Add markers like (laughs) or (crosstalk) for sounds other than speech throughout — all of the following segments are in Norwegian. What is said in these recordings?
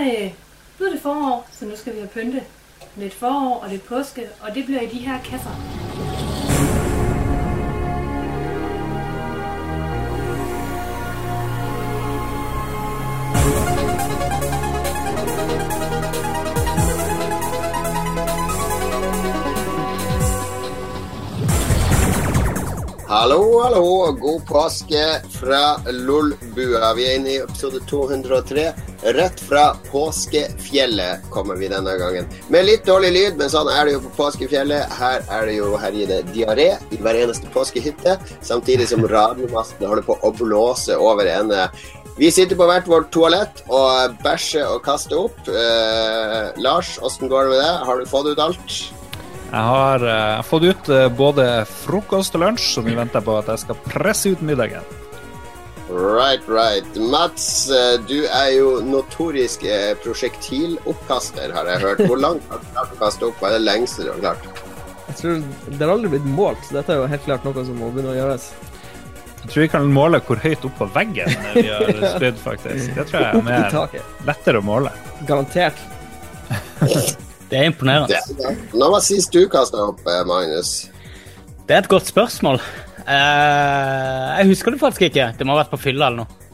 øh, nu er det forår, så nu skal vi have pynte. Lidt forår og lidt påske, og det bliver i de her kasser. Hallo, hallo, god påske fra Lolbua. Vi er inne i episode 203. Rett fra påskefjellet kommer vi denne gangen. Med litt dårlig lyd, men sånn er det jo på påskefjellet. Her er det jo herjende diaré i hver eneste påskehytte, samtidig som radiomastene holder på å blåse over ende. Vi sitter på hvert vårt toalett og bæsjer og kaster opp. Eh, Lars, åssen går det med deg? Har du fått ut alt? Jeg har uh, fått ut uh, både frokost og lunsj, så vi venter på at jeg skal presse ut middagen. Right, right. Mats, uh, du er jo notorisk prosjektiloppkaster, har jeg hørt. Hvor langt har du klart å kaste opp? Hva er det lengste du har klart? Jeg tror Det har aldri blitt målt, så dette er jo helt klart noe som må begynne å gjøres. Jeg tror vi kan måle hvor høyt opp på veggen vi har (laughs) spydd, faktisk. Det tror jeg er mer lettere å måle. Garantert. Det er imponerende. Når var sist du kasta opp, eh, Magnus? Det er et godt spørsmål. Uh, jeg husker det faktisk ikke. Det må ha vært på fylla eller noe.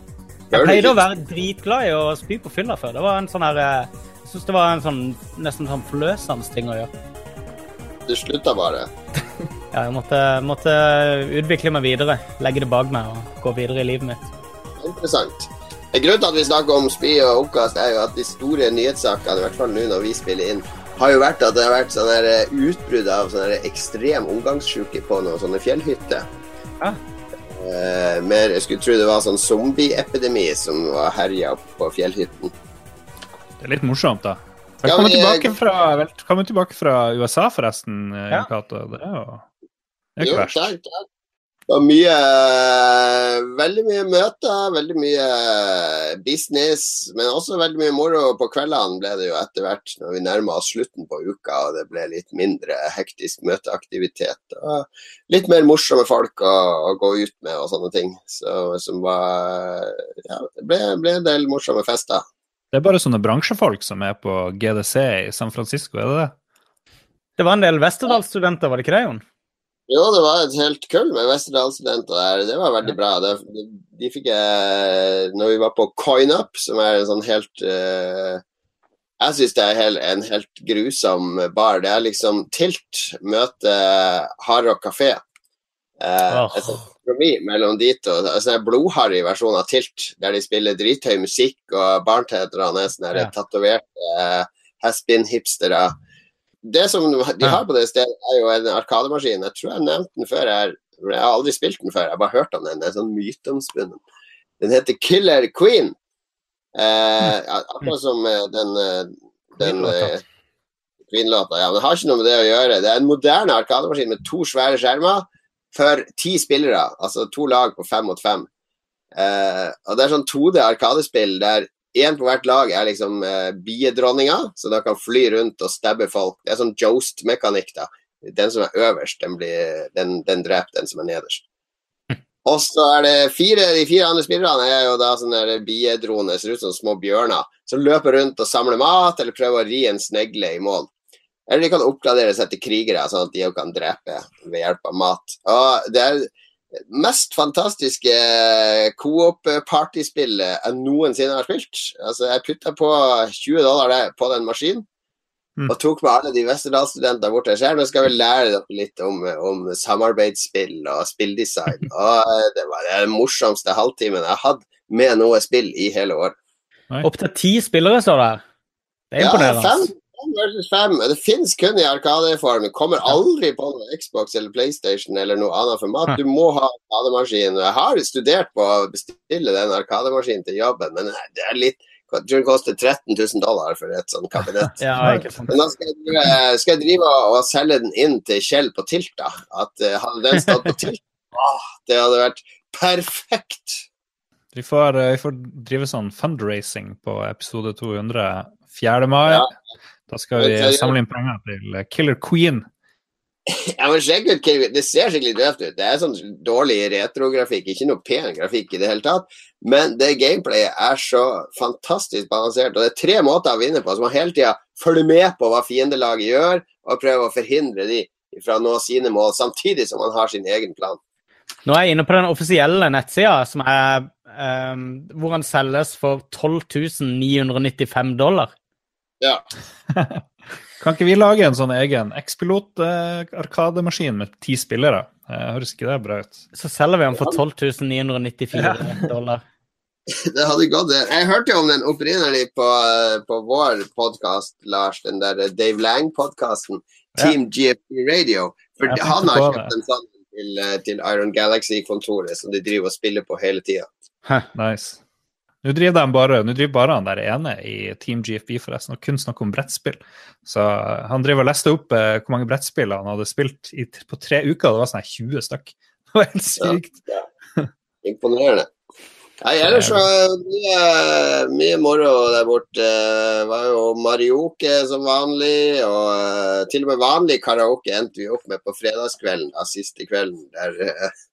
Jeg pleide å være dritglad i å spy på fylla før. Det var en sånn her eh, Jeg syns det var en sånn nesten sånn forløsende ting å gjøre. Du slutta bare? (laughs) ja, jeg måtte, måtte, utvikle meg videre. Legge det bak meg og gå videre i livet mitt. Interessant. Grunnen til at vi snakker om spy og oppkast, er jo at de store nyhetssakene, i hvert fall nå når vi spiller inn, har jo vært at det har vært sånne eh, utbrudd av sånne ekstrem omgangssjuke på noen sånne fjellhytter. Ja. Eh, mer, jeg skulle tro det var sånn zombieepidemi som var herja på fjellhytten. Det er litt morsomt, da. Velkommen, ja, tilbake, fra, velkommen tilbake fra USA, forresten, eh, ja. Kato. Det er jo det er ikke verst. Takk, takk. Det var mye Veldig mye møter, veldig mye business, men også veldig mye moro. På kveldene ble det jo etter hvert, når vi nærma oss slutten på uka og det ble litt mindre hektisk møteaktivitet. Og litt mer morsomme folk å, å gå ut med og sånne ting. Så, som var Ja, det ble, ble en del morsomme fester. Det er bare sånne bransjefolk som er på GDC i San Francisco, er det det? Det var en del Westerdals-studenter, var det ikke det, Jon? Jo, det var et helt kull med Westerdal-studenter der. Det var veldig bra. Det, de, de fikk jeg Når vi var på CoinUp, som er en sånn helt uh, Jeg syns det er hel, en helt grusom bar. Det er liksom Tilt møter Hardrock kafé. Uh, oh. Et kompromiss mellom de to. Altså, en blodharry versjon av Tilt, der de spiller drithøy musikk, og barnteterne er sånne ja. tatoverte uh, has-been-hipstere det som de har på det stedet, er jo en arkademaskin. Jeg tror jeg nevnte den før. Jeg, jeg har aldri spilt den før, jeg har bare hørt om den. Det er sånn myteomspunnen. Den heter Killer Queen. Eh, akkurat som eh, den, eh, den eh, Queen-låta. Ja, men det har ikke noe med det å gjøre. Det er en moderne arkademaskin med to svære skjermer for ti spillere. Altså to lag på fem mot fem. Eh, og det er sånn 2D arkadespill der én på hvert lag er liksom uh, biedronninga, så da kan fly rundt og stabbe folk. Det er sånn Joast-mekanikk, da. Den som er øverst, den, blir, den, den dreper den som er nederst. (laughs) Og så er det fire, De fire andre spillerne er jo da sånne biedroner, ser ut som små bjørner, som løper rundt og samler mat, eller prøver å ri en snegle i mål. Eller de kan oppgradere seg til krigere, sånn at de kan drepe ved hjelp av mat. Og det er mest fantastiske coop-partyspillet jeg noensinne har spilt. Altså, jeg putta på 20 dollar på den maskinen. Mm. Og tok med alle de Westerdal-studentene bort til. Nå skal vi lære dere litt om, om samarbeidsspill og spilldesign. (laughs) Og det var den morsomste halvtimen jeg hadde med noe spill i hele år. Opptil ti spillere står der. Det er imponerende. Ja, fem, versus 5 Det finnes kun i Arkadeform. Kommer aldri på noe Xbox eller PlayStation eller noe annet format. Du må ha arkademaskin. Jeg har studert på å bestille den arkademaskinen til jobben, men det er litt jeg tror det koster 13 000 dollar for et sånt kabinett. (laughs) ja, Men da skal jeg, drive, skal jeg drive og selge den inn til Kjell på Tilt, da. At uh, Hadde den stått på Tilt, (laughs) åh, det hadde vært perfekt. Vi får, uh, vi får drive sånn fundraising på episode 200 4. mai. Ja. Da skal vi samle inn penger til Killer Queen. (laughs) Ja, men sjekk ut Det ser skikkelig døvt ut. Det er sånn dårlig retrografikk, ikke noe pen grafikk i det hele tatt. Men det gameplayet er så fantastisk balansert. Og det er tre måter å vinne på. Så man hele tida følger med på hva fiendelaget gjør, og prøver å forhindre de fra å nå sine mål, samtidig som man har sin egen plan. Nå er jeg inne på den offisielle nettsida, som er um, hvor han selges for 12 995 dollar. Ja. (laughs) Kan ikke vi lage en sånn egen X-pilot-arkademaskin med ti spillere? Eh, høres ikke det bra ut? Så selger vi den for 12 994 (laughs) dollar. (laughs) Det hadde gått. Jeg hørte jo om den opprinnelig på, på vår podkast, Lars. Den der Dave Lang-podkasten. Team GFP Radio. For han har kjøpt en sånn til, til Iron Galaxy-kontoret som de driver og spiller på hele tida. Nice. Nå driver bare, nå driver bare han der ene i Team GFB forresten, og kun snakker om brettspill. Så han driver og leste opp eh, hvor mange brettspill han hadde spilt i, på tre uker. Det var sånn her 20 stykk. Det var helt sykt. Ja, Imponerende. Nei, ellers så mye, mye moro der borte. Det var jo marioke som vanlig, og eh, til og med vanlig karaoke endte vi opp med på fredagskvelden, da, siste kvelden, der, eh,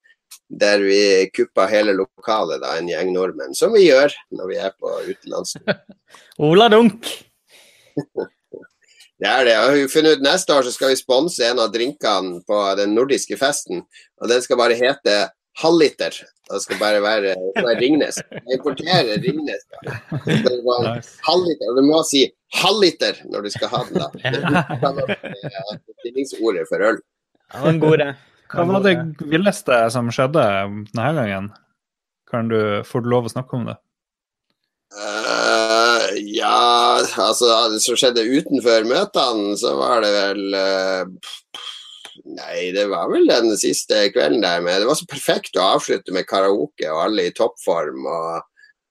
der vi kuppa hele lokalet, da, en gjeng nordmenn. Som vi gjør når vi er på utenlandstur. (laughs) Ola Dunk. (laughs) Det er det. Jeg har funnet ut Neste år så skal vi sponse en av drinkene på den nordiske festen, og den skal bare hete halvliter. Det skal bare være, det være Ringnes. Jeg importerer Ringnes. Da. Det skal halvliter. Og du må si halvliter når du skal ha den, da. (laughs) Det er stillingsordet for øl. Det var en god idé. Hva var det villeste som skjedde denne gangen? Kan du, får du lov å snakke om det? Uh, ja, altså det som skjedde utenfor møtene, så var det vel uh, Nei, det var vel den siste kvelden der med Det var så perfekt å avslutte med karaoke og alle i toppform og,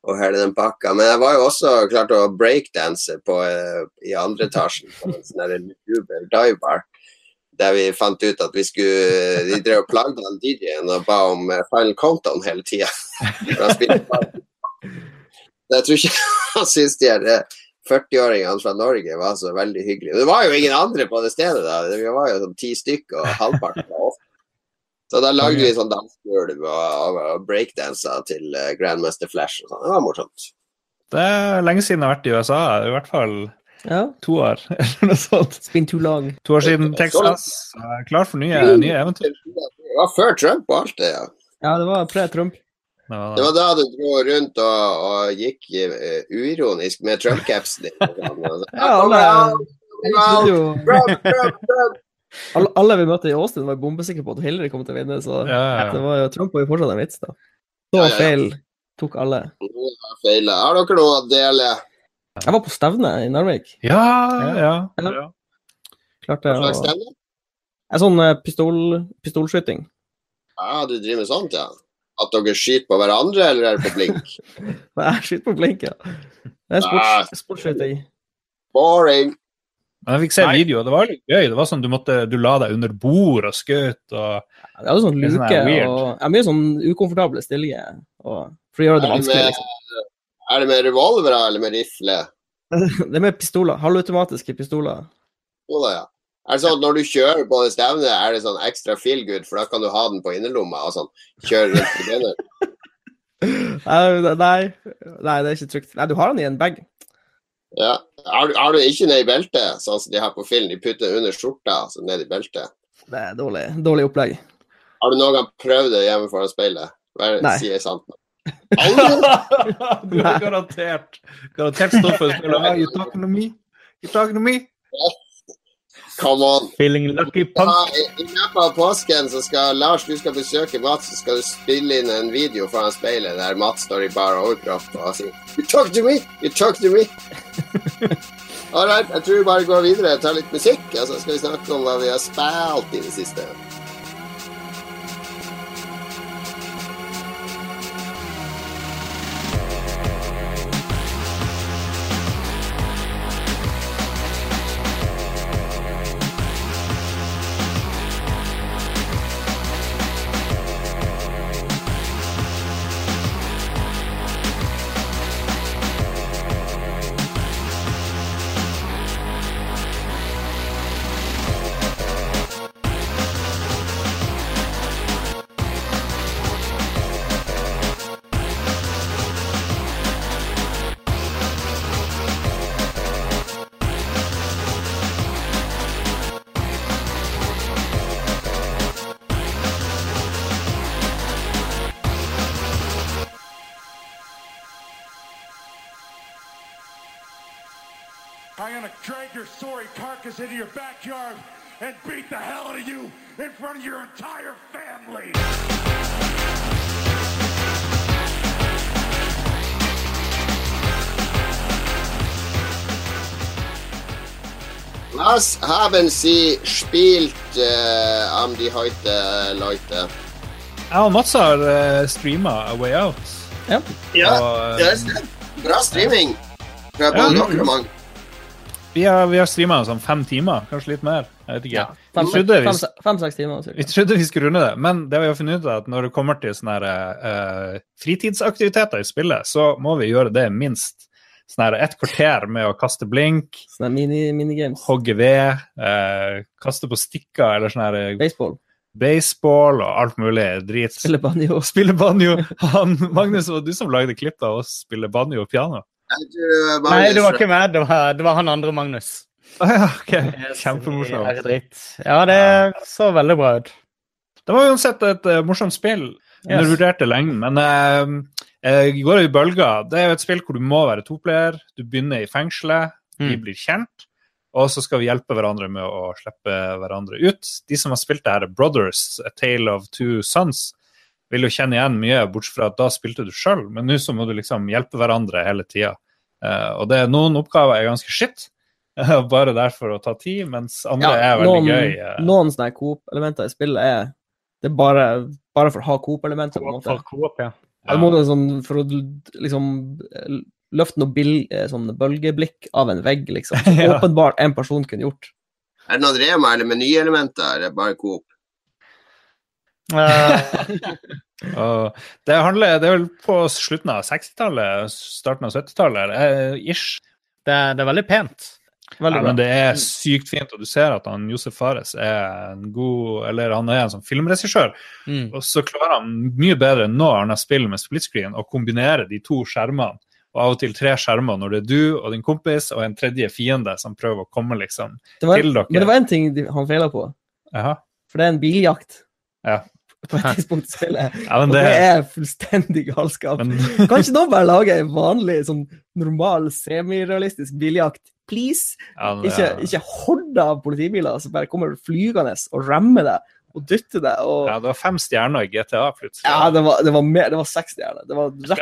og hele den pakka. Men jeg var jo også klart å breakdanse på, uh, i andre etasjen på en sånn der luguber dive bar. Der vi fant ut at vi skulle De drev og plagde han DJ-en og ba om eh, final countdown hele tida. (laughs) Jeg tror ikke (laughs) han syns de her eh, 40-åringene fra Norge var så veldig hyggelige. Det var jo ingen andre på det stedet, da. Vi var jo sånn ti stykker, og halvparten var oss. Så da lagde vi sånn dansegulv og, og, og breakdanser til eh, Grandmaster Flash og sånn. Det var morsomt. Det er lenge siden jeg har vært i USA, i hvert fall Ja. to år. (laughs) eller noe sånt. It's been too long. To år siden Texas. Klar for nye, nye eventyr. Det var før Trump og alt det, ja. Ja, det var pre-Trump. Det var Det det. var da du dro rundt og, og gikk uh, uironisk med Trump-capsen din. og og så, Ja, alle, Trump, Trump, Trump. alle, alle vi møtte i Austin, var bombesikre på at Hillary kom til å vinne, så Ja, ja, det var jo Trump var jo fortsatt en vits, da. Så Ja, ja, ja. feil tok alle. Feilet. Har dere noe å dele? Jeg var på stevne i Narvik. Ja, ja. Ja. ja. Klarte Hva å slags stevne? En sånn eh, pistol, pistolskyting. Ja, du driver med sånt, ja. At dere skyter på hverandre, eller er det på blink? (laughs) Nei, jeg skyter på blink, ja. Det er Ah. sports, sportsskyting. Boring. Men jeg fikk se video, det var litt gøy. Det var sånn Du måtte, du la deg under bord og skjøt og Det er sånn Det er sånn luke og ja, Mye sånn ukomfortable stillinger og, for å gjøre det det, vanskelig, liksom. Er det med revolvere eller med rifle? (laughs) Det er med pistoler. Halvautomatiske pistoler. Jo ja. Er det sånn at når du kjører på det stevnet, er det sånn ekstra feel good, for da kan du ha den på innerlomma og sånn? Kjøre rundt på den? (laughs) Nei, nei, det er ikke trygt. Nei, du har den i en bag. Ja. Har, du- har du ikke ned i beltet, sånn som de har på film? De putter den under skjorta, altså ned i beltet. Det er dårlig, dårlig opplegg. Har du noen gang prøvd det hjemme foran speilet? Vær, Nei. Si sant. Aldri? (laughs) Du har garantert Garantert stå for å spille You talking to me? You talking to me? Come on. Feeling lucky Ja, punk. I i løpet av påsken så skal Lars du skal besøke Mats, så skal du spille inn en video foran speilet der Mats står i bar overkropp og sier You talk to me! You talk to me! (laughs) All right, jeg tror vi bare går videre, tar litt musikk, og så skal vi snakke om hva vi har spilt i det siste. I'm drag your sorry carcass into your backyard and beat the hell out of you in front of your entire family. Was haben Sie spielt uh, am die heute, Leute? Jeg og Mats har uh, streama A Way Out. Ja. Ja, Og, det er sant. Bra streaming fra både Ja. dere og mange. Vi har, vi har streama sånn fem timer, kanskje litt mer. Jeg vet ikke. Fem- vi, trodde vi, fem- Fem-seks timer. vi trodde vi skulle runde det, men det vi har funnet ut er at når det kommer til sånne her, uh, fritidsaktiviteter i spillet, så må vi gjøre det minst sånn her et kvarter med å kaste blink, mini, minigames. hogge ved, uh, kaste på stikker eller sånn her Baseball. baseball og alt mulig drit. Spille banjo. Spille banjo. Han, Magnus, var du som lagde klipp av oss spille banjo og piano? Jeg tror Magnus- Nei, det var ikke meg. Det var, det var han andre Magnus. Ah, ja, ok. Ja, Kjempemorsomt. Ja, det så veldig bra ut. Det var uansett et uh, morsomt spill. Yes. Undervurderte lengden, men uh, uh, går i bølger. Det er jo et spill hvor du må være toplayer. Du begynner i fengselet, vi Mm. blir kjent, og så skal vi hjelpe hverandre med å slippe hverandre ut. De som har spilt det her, Brothers, A Tale of Two Sons, vil jo kjenne igjen mye, bortsett fra at da spilte du sjøl, men nå så må du liksom hjelpe hverandre hele tida. og det, er noen oppgaver er ganske skitt, (laughs) bare der for å ta tid, mens andre er veldig noen, gøy. eh. Noen sånne Coop-elementer i spillet er det er bare, bare for å ha Coop-elementer. For Coop, ja. Ja. Du må det sånn, for å liksom løfte noe bil, eh, sånn bølgeblikk av en vegg, liksom. Som (laughs) Ja. åpenbart en person kunne gjort. Er det noen Rema eller menyelementer? eller bare Coop? Eh, (laughs) det, handler, det er vel på slutten av 60-tallet, starten av 70-tallet, eh, ish. det, det er veldig pent. Veldig Ja, bra. men det er sykt fint, og du ser at han Josef Fares er en god Eller han er en sånn filmregissør, Mm. og så klarer han mye bedre enn noe annet spill med split screen å kombinere de to skjermene, og av og til tre skjermer når det er du og din kompis og en tredje fiende som prøver å komme liksom var, til dere. men det var en ting han feila på, Aha. for det er en biljakt Ja. På et tidspunkt i spillet. (laughs) Ja, men Og det, det er fullstendig galskap. men, (laughs) Kan ikke noen bare lage en vanlig, sånn normal, semirealistisk biljakt? Please? ja, men, Ikke, ikke horder av politibiler som bare kommer flygende og rammer deg og dytter deg. Og, ja, det var fem stjerner i GTA plutselig. ja, det var, det var, mer, det var seks stjerner. Det var rett Det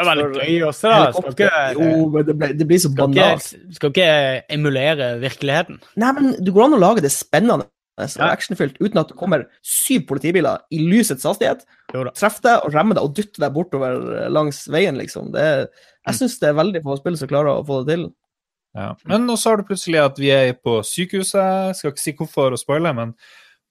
før helikopter. Jo, men det, ble, det blir så banalt. skal ikke emulere virkeligheten. Nei, men du går an å lage det spennende Ja. actionfylt uten at det kommer syv politibiler i lysets hastighet, treffer deg og remmer deg og dytter deg bortover langs veien, liksom. Det er, jeg syns det er veldig få spill som klarer å få det til. Ja. Men nå sa har du plutselig at vi er på sykehuset. Skal ikke si hvorfor og spoile, men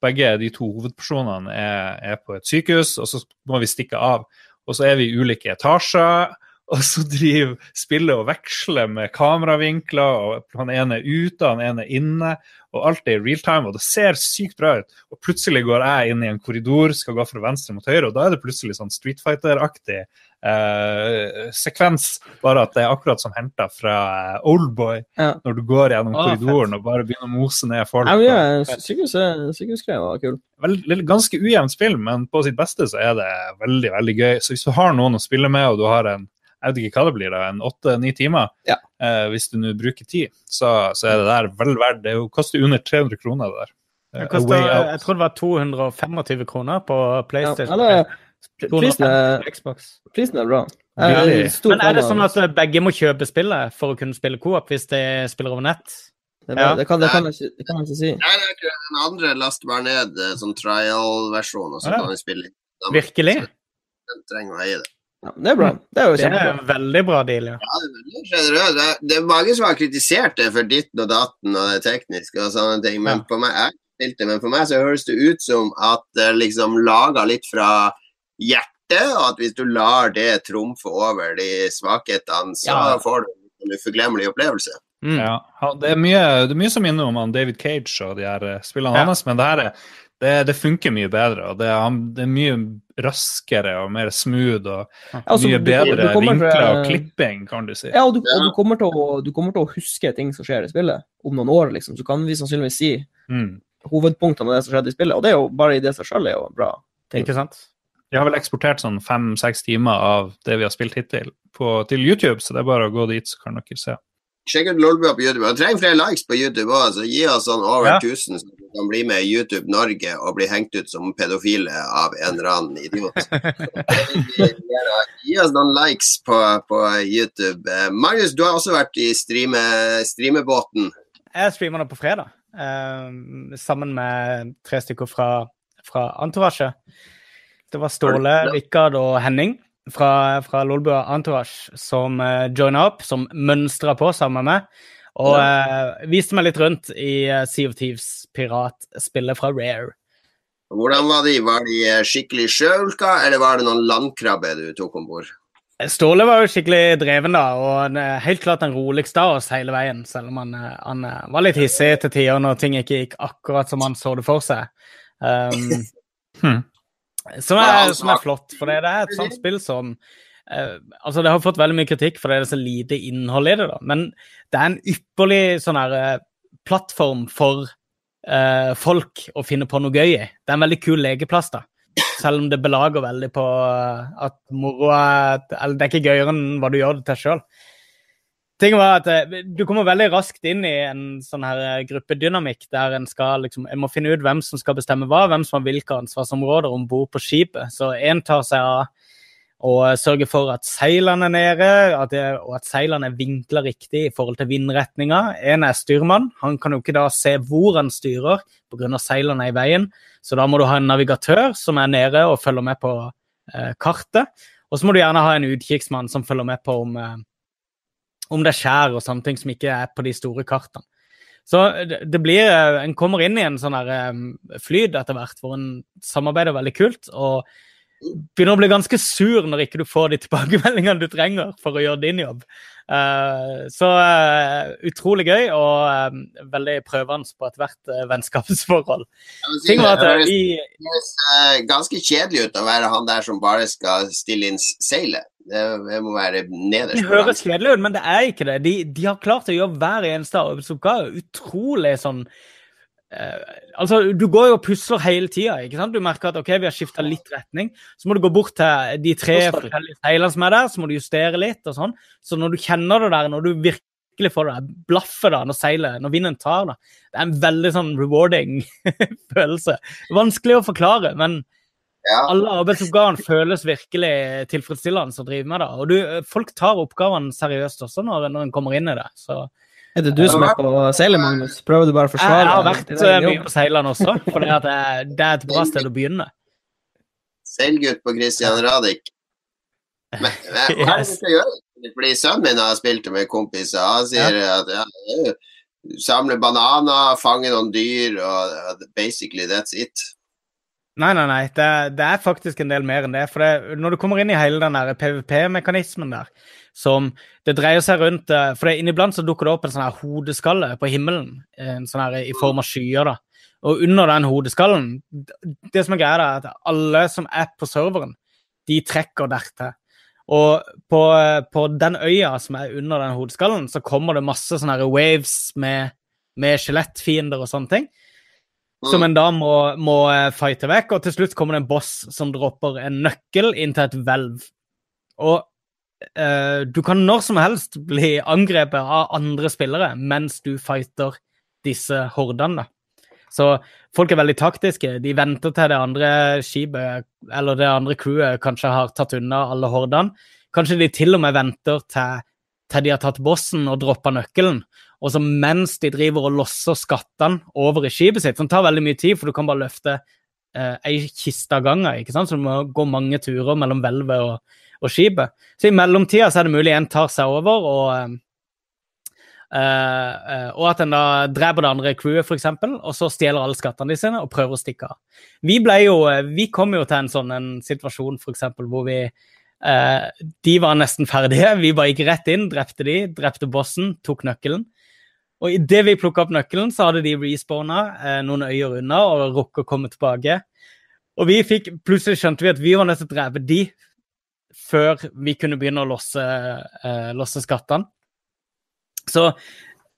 begge de to hovedpersonene er, er på et sykehus, og så må vi stikke av. Og så er vi i ulike etasjer, og så driver spillet og veksler med kameravinkler, og han ene er ute, han ene er inne, og alt er i real time, og det ser sykt bra ut. Og plutselig går jeg inn i en korridor, skal gå fra venstre mot høyre, og da er det plutselig sånn Street Fighter-aktig eh, sekvens, bare at det er akkurat som henta fra eh, Oldboy, Ja. når du går gjennom Ah, korridoren og bare begynner å mose ned folk. Ja, ja, sykehuset- Sykehusgreia var kul. Vel- ganske ujevnt spill, men på sitt beste så er det veldig veldig gøy. Så hvis du har noen å spille med, og du har en jeg vet ikke hva det blir, da, en åtte-ni timer, Ja. eh, hvis du nå bruker tid, så, så er det der vel verdt det. Det koster under 300 kroner, det der. Det Eh, koster, jeg tror det var 225 kroner på Ja, PlayStation. eller, prisen, er, Xbox. prisen er bra. Er Men er det sånn at begge må kjøpe spillet for å kunne spille co-op hvis de spiller over nett? det, ja. det, kan, det, kan jeg ikke, det kan jeg ikke si. Nei, det er ikke den andre laster bare ned eh, sånn trial-versjon, og så Ja. kan vi spille. Da Virkelig? Den trenger å eie det. Ja, det er bra. Det er jo Det er en veldig bra deal, ja. Ja, det er veldig. Det er- Det er mange som har kritisert det for ditten og datten og det tekniske og sånne ting, men Ja. for meg jeg spilte, men for meg så høres det ut som at det liksom laga litt fra hjertet, og at hvis du lar det trumfe over de svakhetene, så Ja. får du en uforglemmelig opplevelse. Mm. Ja, det, er mye, det er mye som minner om han David Cage og de her eh, spillene Ja. hans, men det her er, det, det funker mye bedre. og det, er- det er mye raskere og mer smooth og Altså, mye bedre du til- vinkler og klipping, kan du si. Ja, og du, og du, kommer til å, du kommer til å huske ting som skjer i spillet om noen år, liksom. Så kan vi sannsynligvis si Mm. hovedpunktene av det som skjedde i spillet. Og det er jo bare i det seg sjøl er jo bra. ting. Ikke sant? Vi har vel eksportert sånn fem-seks timer av det vi har spilt hittil på, til YouTube, så det er bare å gå dit, så kan dere se. Sjekk ut Lolbua på YouTube. Han trenger flere likes på YouTube òg, så gi oss sånn over Ja. 1000, så vi kan bli med i YouTube Norge og bli hengt ut som pedofile av en eller annen idiot. (laughs) gi oss noen likes på, på YouTube. Eh, Magnus, du har også vært i streame, streamebåten. Jeg streamer nå på fredag, eh, sammen med tre stykker fra, fra Antorasje. Det var Ståle, Rikard og Henning fra, fra Lolbua Entourage som uh, joina opp, som mønstra på sammen med meg. Og uh, viste meg litt rundt i uh, Sea of Thieves, piratspillet fra Rare. Hvordan var de? Var de eh, skikkelig sjøulka, eller var det noen landkrabbe du tok om bord? Ståle var jo skikkelig dreven, da, og helt klart den roligste av oss hele veien. Selv om han, eh, han eh, var litt hissig til tider når ting ikke gikk akkurat som han så det for seg. Um. (laughs) som, er, som er flott, for det, er et sånt spill som Uh, Altså, det har fått veldig mye kritikk fordi det er så lite innhold i det, da. Men det er en ypperlig sånn her eh, plattform for uh, folk å finne på noe gøy i. Det er en veldig kul lekeplass, da. Selv om det belager veldig på at moro er Eller det er ikke gøyere enn hva du gjør det til sjøl. Tingen var at eh, Du kommer veldig raskt inn i en sånn her eh, gruppedynamikk der en skal liksom En må finne ut hvem som skal bestemme hva, hvem som har hvilke ansvarsområder om bord på skipet. Så én tar seg av å sørge for at seilene er nede, at det, og at seilene er vinkla riktig i forhold til vindretninga. En er styrmann. Han kan jo ikke da se hvor han styrer pga. seilene er i veien. Så da må du ha en navigatør som er nede og følger med på eh, kartet. Og så må du gjerne ha en utkikksmann som følger med på om, eh, om det skjer og sånne ting som ikke er på de store kartene. Så det, blir eh, En kommer inn i en sånn der eh, flyd etter hvert hvor en samarbeider veldig kult. og begynner å bli ganske sur når ikke du får de (laughs) tilbakemeldingene du trenger for å gjøre din jobb. Eh, så utrolig gøy og veldig prøvende på ethvert vennskapsforhold. Si det høres- ganske kjedelig ut å være han der som bare skal stille inn seilet. Det må være nederst. Det høres kjedelig ut, men det er ikke det. De, de har klart å gjøre hver eneste arbeidsoppgave utrolig sånn eh, Altså, Du går jo og pusler hele tida. Du merker at ok, vi har skifta litt retning. Så må du gå bort til de tre forskjellige seilene som er der, så må du justere litt. og sånn. Så når du kjenner det der, når du virkelig får det blaffet da, når seilet, når vinden tar da, Det er en veldig sånn rewarding (laughs) følelse. Vanskelig å forklare, men Ja. alle arbeidsoppgavene føles virkelig tilfredsstillende å drive med. da. Og du, folk tar oppgavene seriøst også når, når en kommer inn i det. Så Er det du som er på seilet, Magnus? Prøver du bare å forsvare jeg har vært eh, mye på seilene også, for det, at det, det er et bra sted å begynne. Seilgutt på Christian Radich. Men, men (laughs) hva er det du skal gjøre? Fordi sønnen min har spilt med kompiser. Han sier at ja, det er samle bananer, fange noen dyr, og basically that's it. Nei, nei, nei. Det, det er faktisk en del mer enn det. For det, når du kommer inn i hele den PVP-mekanismen der, som det dreier seg rundt eh, For det, inniblant så dukker det opp en sånn her hodeskalle på himmelen, en sånn her i form av skyer, da. Og under den hodeskallen Det som er greia, er at alle som er på serveren, de trekker dertil. Og på, på den øya som er under den hodeskallen, så kommer det masse sånne her waves med, med skjelettfiender og sånne ting. Som en da må, må eh, fighte vekk, og til slutt kommer det en boss som dropper en nøkkel inn til et hvelv. Og uh, du kan når som helst bli angrepet av andre spillere mens du fighter disse hordene. Så folk er veldig taktiske. De venter til det andre skipet eller det andre crewet kanskje har tatt unna alle hordene. Kanskje de til og med venter til, til de har tatt bossen og droppa nøkkelen. Og så mens de driver og losser skattene over i skipet sitt, som tar veldig mye tid, for du kan bare løfte eh, ei kiste av gangen, ikke sant? så du må gå mange turer mellom hvelvet og, og skipet. Så i mellomtida så er det mulig en tar seg over, og, eh, eh, og at en da dreper det andre crewet, f.eks., og så stjeler alle skattene de sine og prøver å stikke av. Vi ble jo, eh, vi kom jo til en sånn en situasjon for eksempel, hvor vi eh, De var nesten ferdige. (laughs) Vi bare gikk rett inn, drepte de, drepte bossen, tok nøkkelen. Og idet vi plukka opp nøkkelen, så hadde de respawna eh, noen øyer unna og rukket å komme tilbake. Og vi fikk, plutselig skjønte vi at vi var nødt til å drepe de før vi kunne begynne å losse, eh, losse skattene. Så,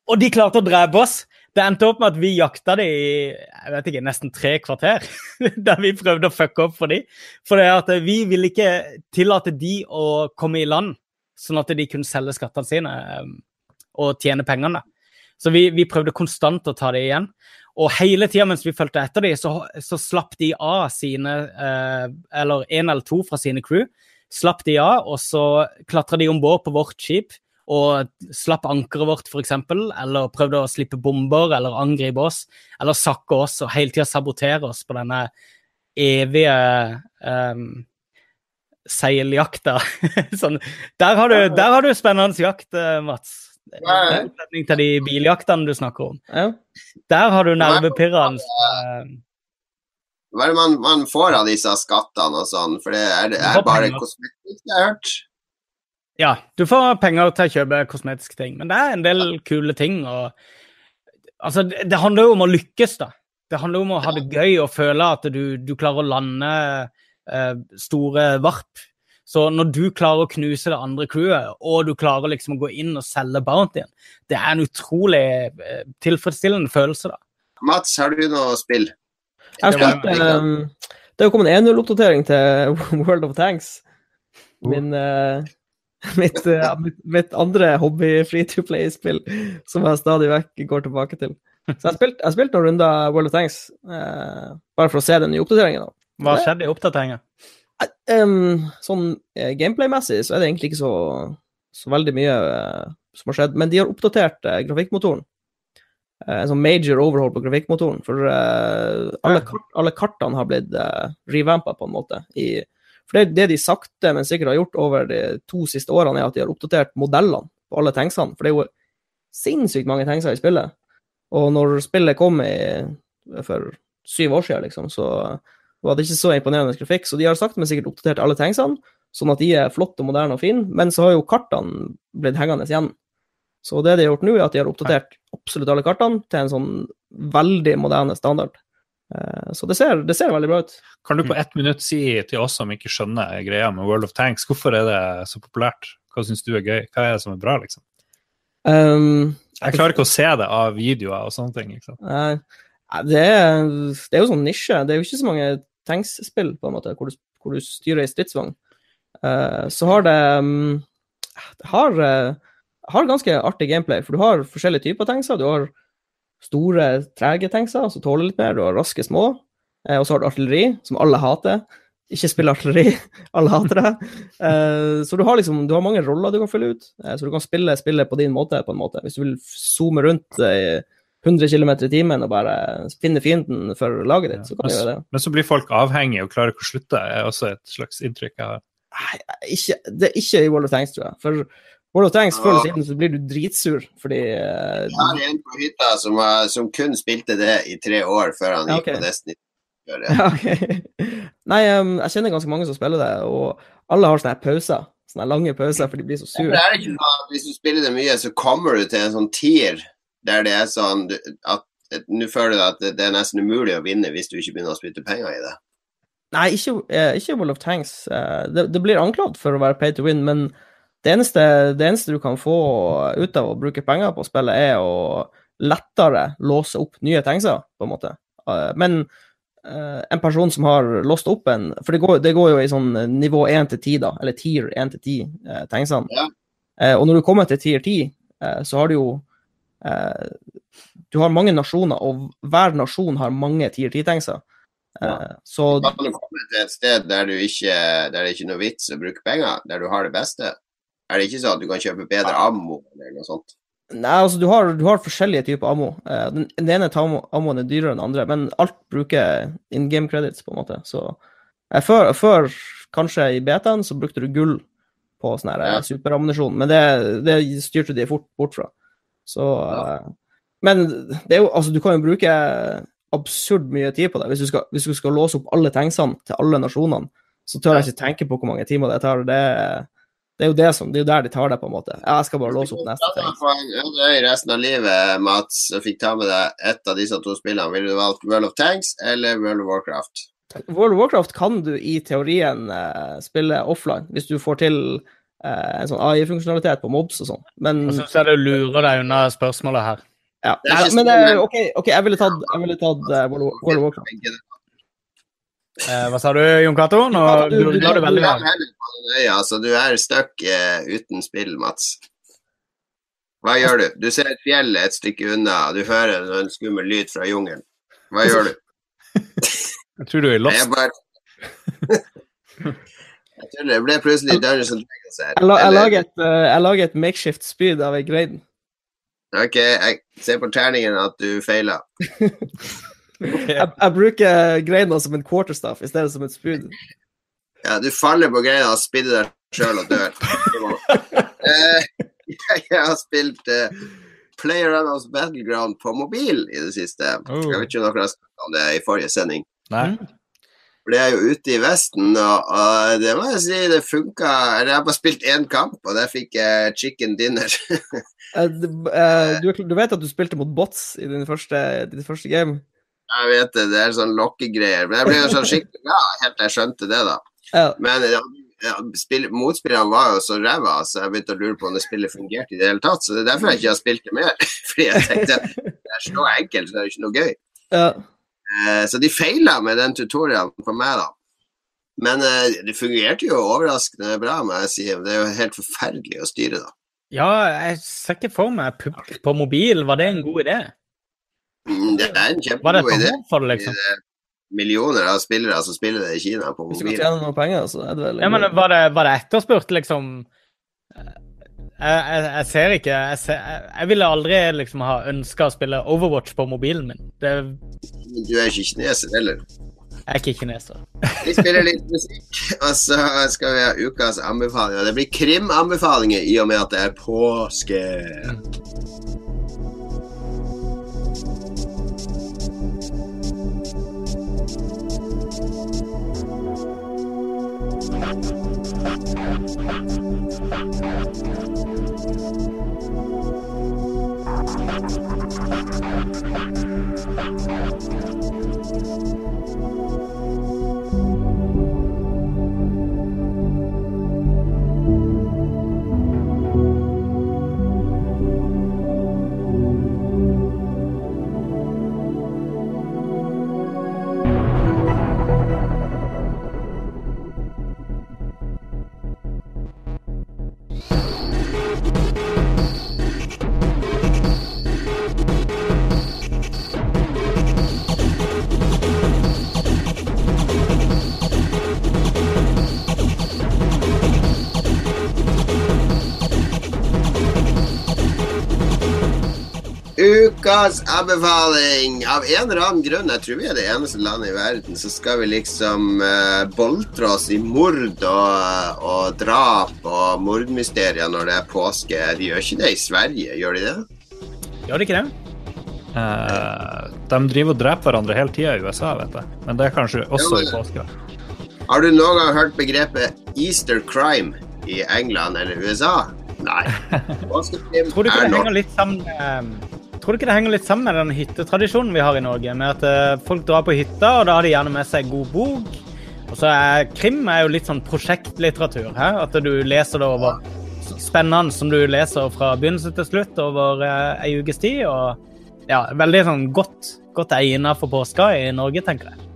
og de klarte å drepe oss. Det endte opp med at vi jakta de i jeg vet ikke, nesten tre kvarter. (laughs) Der vi prøvde å fucke opp for de. For det at vi ville ikke tillate de å komme i land, sånn at de kunne selge skattene sine. og tjene pengene. Så vi, vi prøvde konstant å ta det igjen. Og hele tida mens vi fulgte etter dem, så, så slapp de av sine eh, Eller én eller to fra sine crew. Slapp de av, og så klatra de om bord på vårt skip og slapp ankeret vårt, f.eks., eller prøvde å slippe bomber eller angripe oss, eller sakke oss og hele tida sabotere oss på denne evige um, seiljakta. (laughs) sånn, der, har du, der har du spennende jakt, eh, Mats. I motsetning til de biljaktene du snakker om. Ja. Der har du nervepirrende Hva er det man, man får av disse skattene og sånn? For det er, det er bare penger. kosmetikk, jeg har hørt. Ja, du får penger til å kjøpe kosmetiske ting, men det er en del kule ting. og altså, Det, det handler jo om å lykkes, da. Det handler om å ha det gøy og føle at du, du klarer å lande eh, store varp. Så når du klarer å knuse det andre crewet, og du klarer liksom å gå inn og selge bountyen, det er en utrolig eh, tilfredsstillende følelse, da. Mats, har du noe spill? Jeg har spilt, ehm, det er jo kommet en 1-0-oppdatering til (laughs) World of Tanks. Min, uh, (laughs) mitt, uh, mitt, mitt andre hobby free to play-spill som jeg stadig vekk går tilbake til. Så jeg har spilt, jeg har spilt noen runder World of Tanks, uh, bare for å se den nye oppdateringen. da. Hva skjedde i oppdateringa? Em, sånn uh, gameplay-messig så er det egentlig ikke så, så veldig mye uh, som har skjedd, men de har oppdatert uh, grafikkmotoren. En sånn major overhaul på grafikkmotoren, for alle, kart, alle kartene har blitt uh, revampa på en måte. I, for det, det de sakte, men sikkert har gjort over de to siste årene, er at de har oppdatert modellene på alle tanksene. For det er jo sinnssykt mange tankser i spillet. Og når spillet kom i, for syv år siden, liksom, så var det ikke så imponerende grafikk. Så de har sakte, men sikkert oppdatert alle tanksene, sånn at de er flotte, og moderne og fine. Men så har jo kartene blitt hengende igjen. Så det de har gjort nå, er at de har oppdatert absolutt alle kartene til en sånn veldig moderne standard. Eh, Så det ser, det ser veldig bra ut. Kan du på ett minutt si til oss som ikke skjønner greia med World of Tanks, hvorfor er det så populært? Hva syns du er gøy? Hva er det som er bra, liksom? Um, Jeg klarer ikke å se det av videoer og sånne ting. liksom. Nei, nei, det, er, det er jo sånn nisje. Det er jo ikke så mange tanks-spill på en måte, hvor du, hvor du styrer ei stridsvogn. uh, så har det um, har, uh, har ganske artig gameplay, for du har forskjellige typer tankser. Du har store, trege tankser som tåler litt mer. Du har raske, små. uh, og så har du artilleri, som alle hater. Ikke spill artilleri, (laughs) alle hater det. Så du har liksom, du har mange roller du kan fylle ut. Så du kan spille spillet på din måte, på en måte. Hvis du vil zoome rundt eh, 100 km i timen og bare finne fienden for laget ditt, så kan du gjøre det. Men så blir folk avhengige og klarer ikke å slutte, er også et slags inntrykk jeg har. Nei, ikke, det er ikke i World of Tanks, tror jeg. For World of Tanks, før eller siden, så blir du dritsur fordi uh, Jeg har en på hytta som, uh, som kun spilte det i tre år før han gikk på Destiny. Det. (laughs) Ja, okay. Nei, um, jeg kjenner ganske mange som spiller det, og alle har sånne pauser. Sånne lange pauser, for de blir så Men sure. er det ikke sånn at hvis du spiller det mye, så kommer du til en sånn tier det er sånn sa, at nå føler du at det det er nesten umulig å vinne hvis du ikke begynner å spytte penger i det. Nei, ikke, eh, ikke World of Tanks. Eh, Det, det blir anklagd for å være pay to win, men det eneste, det eneste du kan få ut av å bruke penger på spillet, er å lettere låse opp nye tankser, på en måte. Eh, Men en person som har låst opp en For det går, det går jo i sånn nivå 1 til 10, da, eller tier 1 til 10, eh, tanksene. Ja. Og når du kommer til tier 10, eh, så har du jo eh, Du har mange nasjoner, og hver nasjon har mange tier 10-tankser. Eh, så Kan du komme til et sted der, du ikke, der det ikke er noe vits å bruke penger, der du har det beste? Er det ikke sånn at du kan kjøpe bedre ammo eller noe sånt? Nei, altså du har, du har forskjellige typer ammo. Eh, den, den ene ammo- ammoen er dyrere enn den andre, men alt bruker in game credits, på en måte. Så eh, før, før, kanskje i betaen, så brukte du gull på sånn her Ja. superammunisjon, men det, det styrte de fort bort fra. Så ja. Men det er jo Altså, du kan jo bruke absurd mye tid på det. Hvis du skal, hvis du skal låse opp alle tanksene til alle nasjonene, så tør jeg ikke tenke på hvor mange timer det tar. Det, det er jo det som, det er jo der de tar det, på en måte. Jeg skal bare låse opp neste Ja, øde øy resten av livet, Mats, fikk ta med deg ett av disse to spillene. Ville du valgt World of Tanks eller World of Warcraft? World of Warcraft kan du i teorien eh, spille offline, hvis du får til eh, en sånn AI-funksjonalitet på mobs og sånn. Men, Jeg syns du lurer deg unna spørsmålet her. ja. Nei, men sånn, eh, OK, ok, jeg ville tatt, jeg ville tatt uh, World, of- Warcraft. Eh, hva sa du, Jon Cato? Nå Jon du- lurer du Du veldig mye. her. heller på den øya, så du er stuck uh, uten spill, Mats. Hva gjør du? Du ser et fjell et stykke unna, og du hører en skummel lyd fra jungelen. Hva gjør du? (laughs) Jeg tror du er Jeg bare (laughs) Jeg det ble plutselig Dungeons and Dragons her. Jeg, la, jeg, lager et, eh, jeg lager et makeshift spyd av ei grein. Ok, jeg ser på terningen at du feila. (laughs) Jeg, jeg bruker greina som en quarterstaff i stedet som et spyd. Ja, du faller på greina og spidder deg sjøl og dør. (laughs) Eh, jeg har spilt uh, PlayerUnknown's Battleground på mobil i det siste. Oh. Jeg vet ikke om dere har snakket om det i forrige sending. Nei. Det er jo ute i Vesten, og, og det må jeg si, det funka. Jeg har bare spilt én kamp, og der fikk jeg chicken dinner. (laughs) Eh, eh, du, du vet at du spilte mot bots i din første, ditt første game? Jeg vet det, det er sånn lokkegreier. Men jeg ble jo sånn (laughs) skikkelig glad helt til jeg skjønte det, da. Ja. Men ja, ja, spill, motspillerne var jo så ræva, så jeg begynte å lure på om det spillet fungerte i det hele tatt. Så det er derfor jeg ikke har spilt det mer. (laughs) Fordi jeg tenkte det er så enkelt, så det er jo ikke noe gøy. ja. Eh, så de feila med den tutorialen for meg, da. Men eh, det fungerte jo overraskende bra, må jeg si. Det er jo helt forferdelig å styre, da. Ja, jeg ser ikke for meg pub på mobil. Var det en god idé? Mm, Det er en kjempegod idé. for det, liksom? Er Millioner av spillere som spiller det i Kina på Hvis du kan tjene noen penger, så er det vel Ja, men var det, var det etterspurt, liksom? Jeg, jeg, jeg ser ikke jeg, ser, jeg, jeg ville aldri liksom ha ønska å spille Overwatch på mobilen min. Det, Du er ikke kineser heller. jeg er ikke kineser. (laughs) Vi spiller litt musikk, og så skal vi ha ukas anbefalinger. Det blir krimanbefalinger i og med at det er påske. Thank you. you Ukas anbefaling! Av en eller annen grunn, jeg tror vi er det eneste landet i verden, så skal vi liksom uh, boltre oss i mord og, og drap og mordmysterier når det er påske. De gjør ikke det i Sverige, gjør de det? Gjør de ikke det? Uh, de driver og dreper hverandre hele tida i USA, vet jeg. Men det er kanskje også i påska. Har du noen gang hørt begrepet Easter crime i England eller USA? Nei. (laughs) Påskekrim Tror du ikke det henger litt sammen med Tror du ikke det henger litt sammen med den hyttetradisjonen vi har i Norge? Med at eh, folk drar på hytta, og da har de gjerne med seg god bok. Og så er krim er jo litt sånn prosjektlitteratur. He? At du leser det over spennende som du leser fra begynnelse til slutt over eh, ei ukes tid. Og ja, veldig sånn godt, godt egnet for påska i Norge, tenker jeg.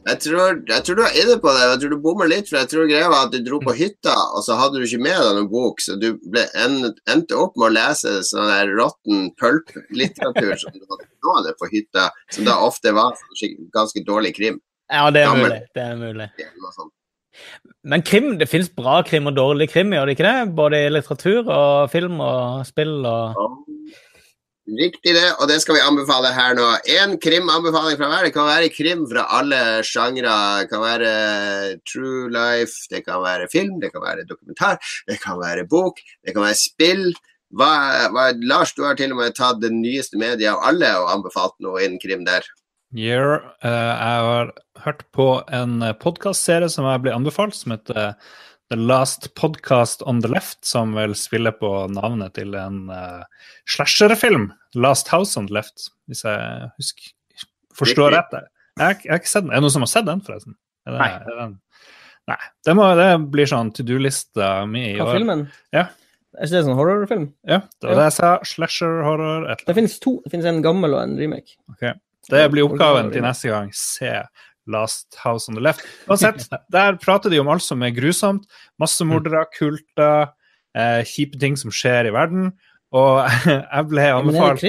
Jeg tror, jeg tror du er inne på det. Jeg tror du bommer litt. For jeg tror greia var at du dro på hytta, og så hadde du ikke med deg noen bok, så du ble, en, endte opp med å lese sånn der råtten pulp-litteratur som du hadde på hytta, som da ofte var sånn ganske dårlig krim. Ja, det er Gammel. mulig. Det er mulig. sånt. Men krim, det fins bra krim og dårlig krim, gjør det ikke det? Både i litteratur og film og spill og Riktig det, og det skal vi anbefale her nå. Én krimanbefaling fra hver. Det kan være krim fra alle sjangre. Det kan være true life, det kan være film, det kan være dokumentar, det kan være bok, det kan være spill. Hva, hva, Lars, du har til og med tatt det nyeste mediet av alle og anbefalt noe innen krim der. Year. uh, jeg har hørt på en podkastserie som jeg ble anbefalt, som heter eh, The Last Podcast on the Left, som vel spiller på navnet til en uh, slasherfilm. Last House on the Left, hvis jeg husker forstår rett. Jeg, jeg har ikke sett den. Er det noen som har sett den, forresten? Er det, Nei. Er den? Nei. Det, må, det blir sånn to do-lista mi i Hva år. filmen? Ja. Er ikke det sånn horrorfilm? Ja, det var det jeg sa. Slasher, horror, et eller Det finnes to. Det finnes en gammel og en remake. Det blir oppgaven til neste gang. Se Last House on the Left. Uansett, (laughs) der prater de om alt som er grusomt. Massemordere, kulter, eh, kjipe ting som skjer i verden. Og (laughs) jeg ble anbefalt.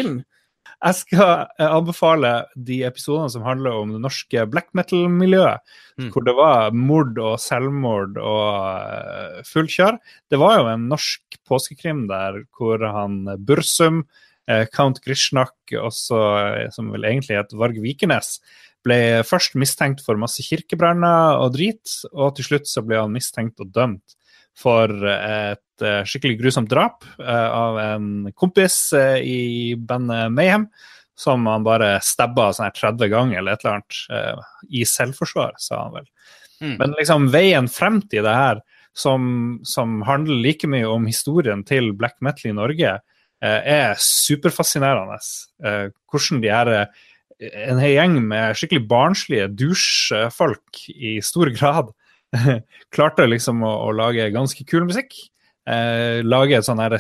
Jeg skal eh, anbefale de episodene som handler om det norske black metal-miljøet. Mm. Hvor det var mord og selvmord og uh, full kjør. Det var jo en norsk påskekrim der hvor han Bursum, eh, Count Grishnak, også, eh, som vel egentlig het Varg Vikenes, ble først mistenkt for masse kirkebranner og drit, og til slutt så ble han mistenkt og dømt for et eh, skikkelig grusomt drap eh, av en kompis eh, i bandet Mayhem, som han bare stabba sånn her 30 ganger eller et eller annet, i selvforsvar, sa han vel. Mm. Men liksom veien frem til det her, som, som handler like mye om historien til black metal i Norge, er superfascinerende. Hvordan de her en hel gjeng med skikkelig barnslige dusjfolk i stor grad (laughs) klarte liksom å, å lage ganske kul musikk. Eh, lage et sånn her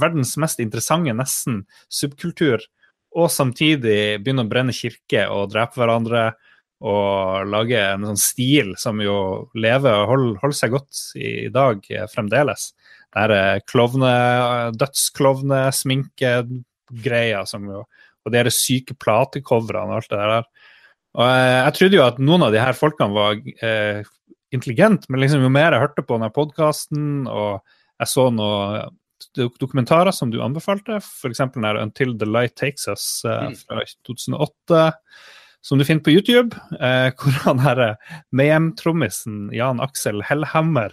verdens mest interessante nesten subkultur, og samtidig begynne å brenne kirke og drepe hverandre. Og lage en sånn stil som jo lever og holder, holder seg godt i, i dag eh, fremdeles. Det er klovne, dødsklovne, sminkegreier som jo Og de her syke platecoverne og alt det der. Og jeg, jeg trodde jo at noen av de her folkene var eh, intelligente, men liksom jo mer jeg hørte på denne podkasten, og jeg så noen dokumentarer som du anbefalte, f.eks. den 'Until the Light Takes Us' eh, Mm. fra 2008, som du finner på YouTube, eh, (laughs) hvor han her Mayhem-trommisen Jan Aksel Hellhammer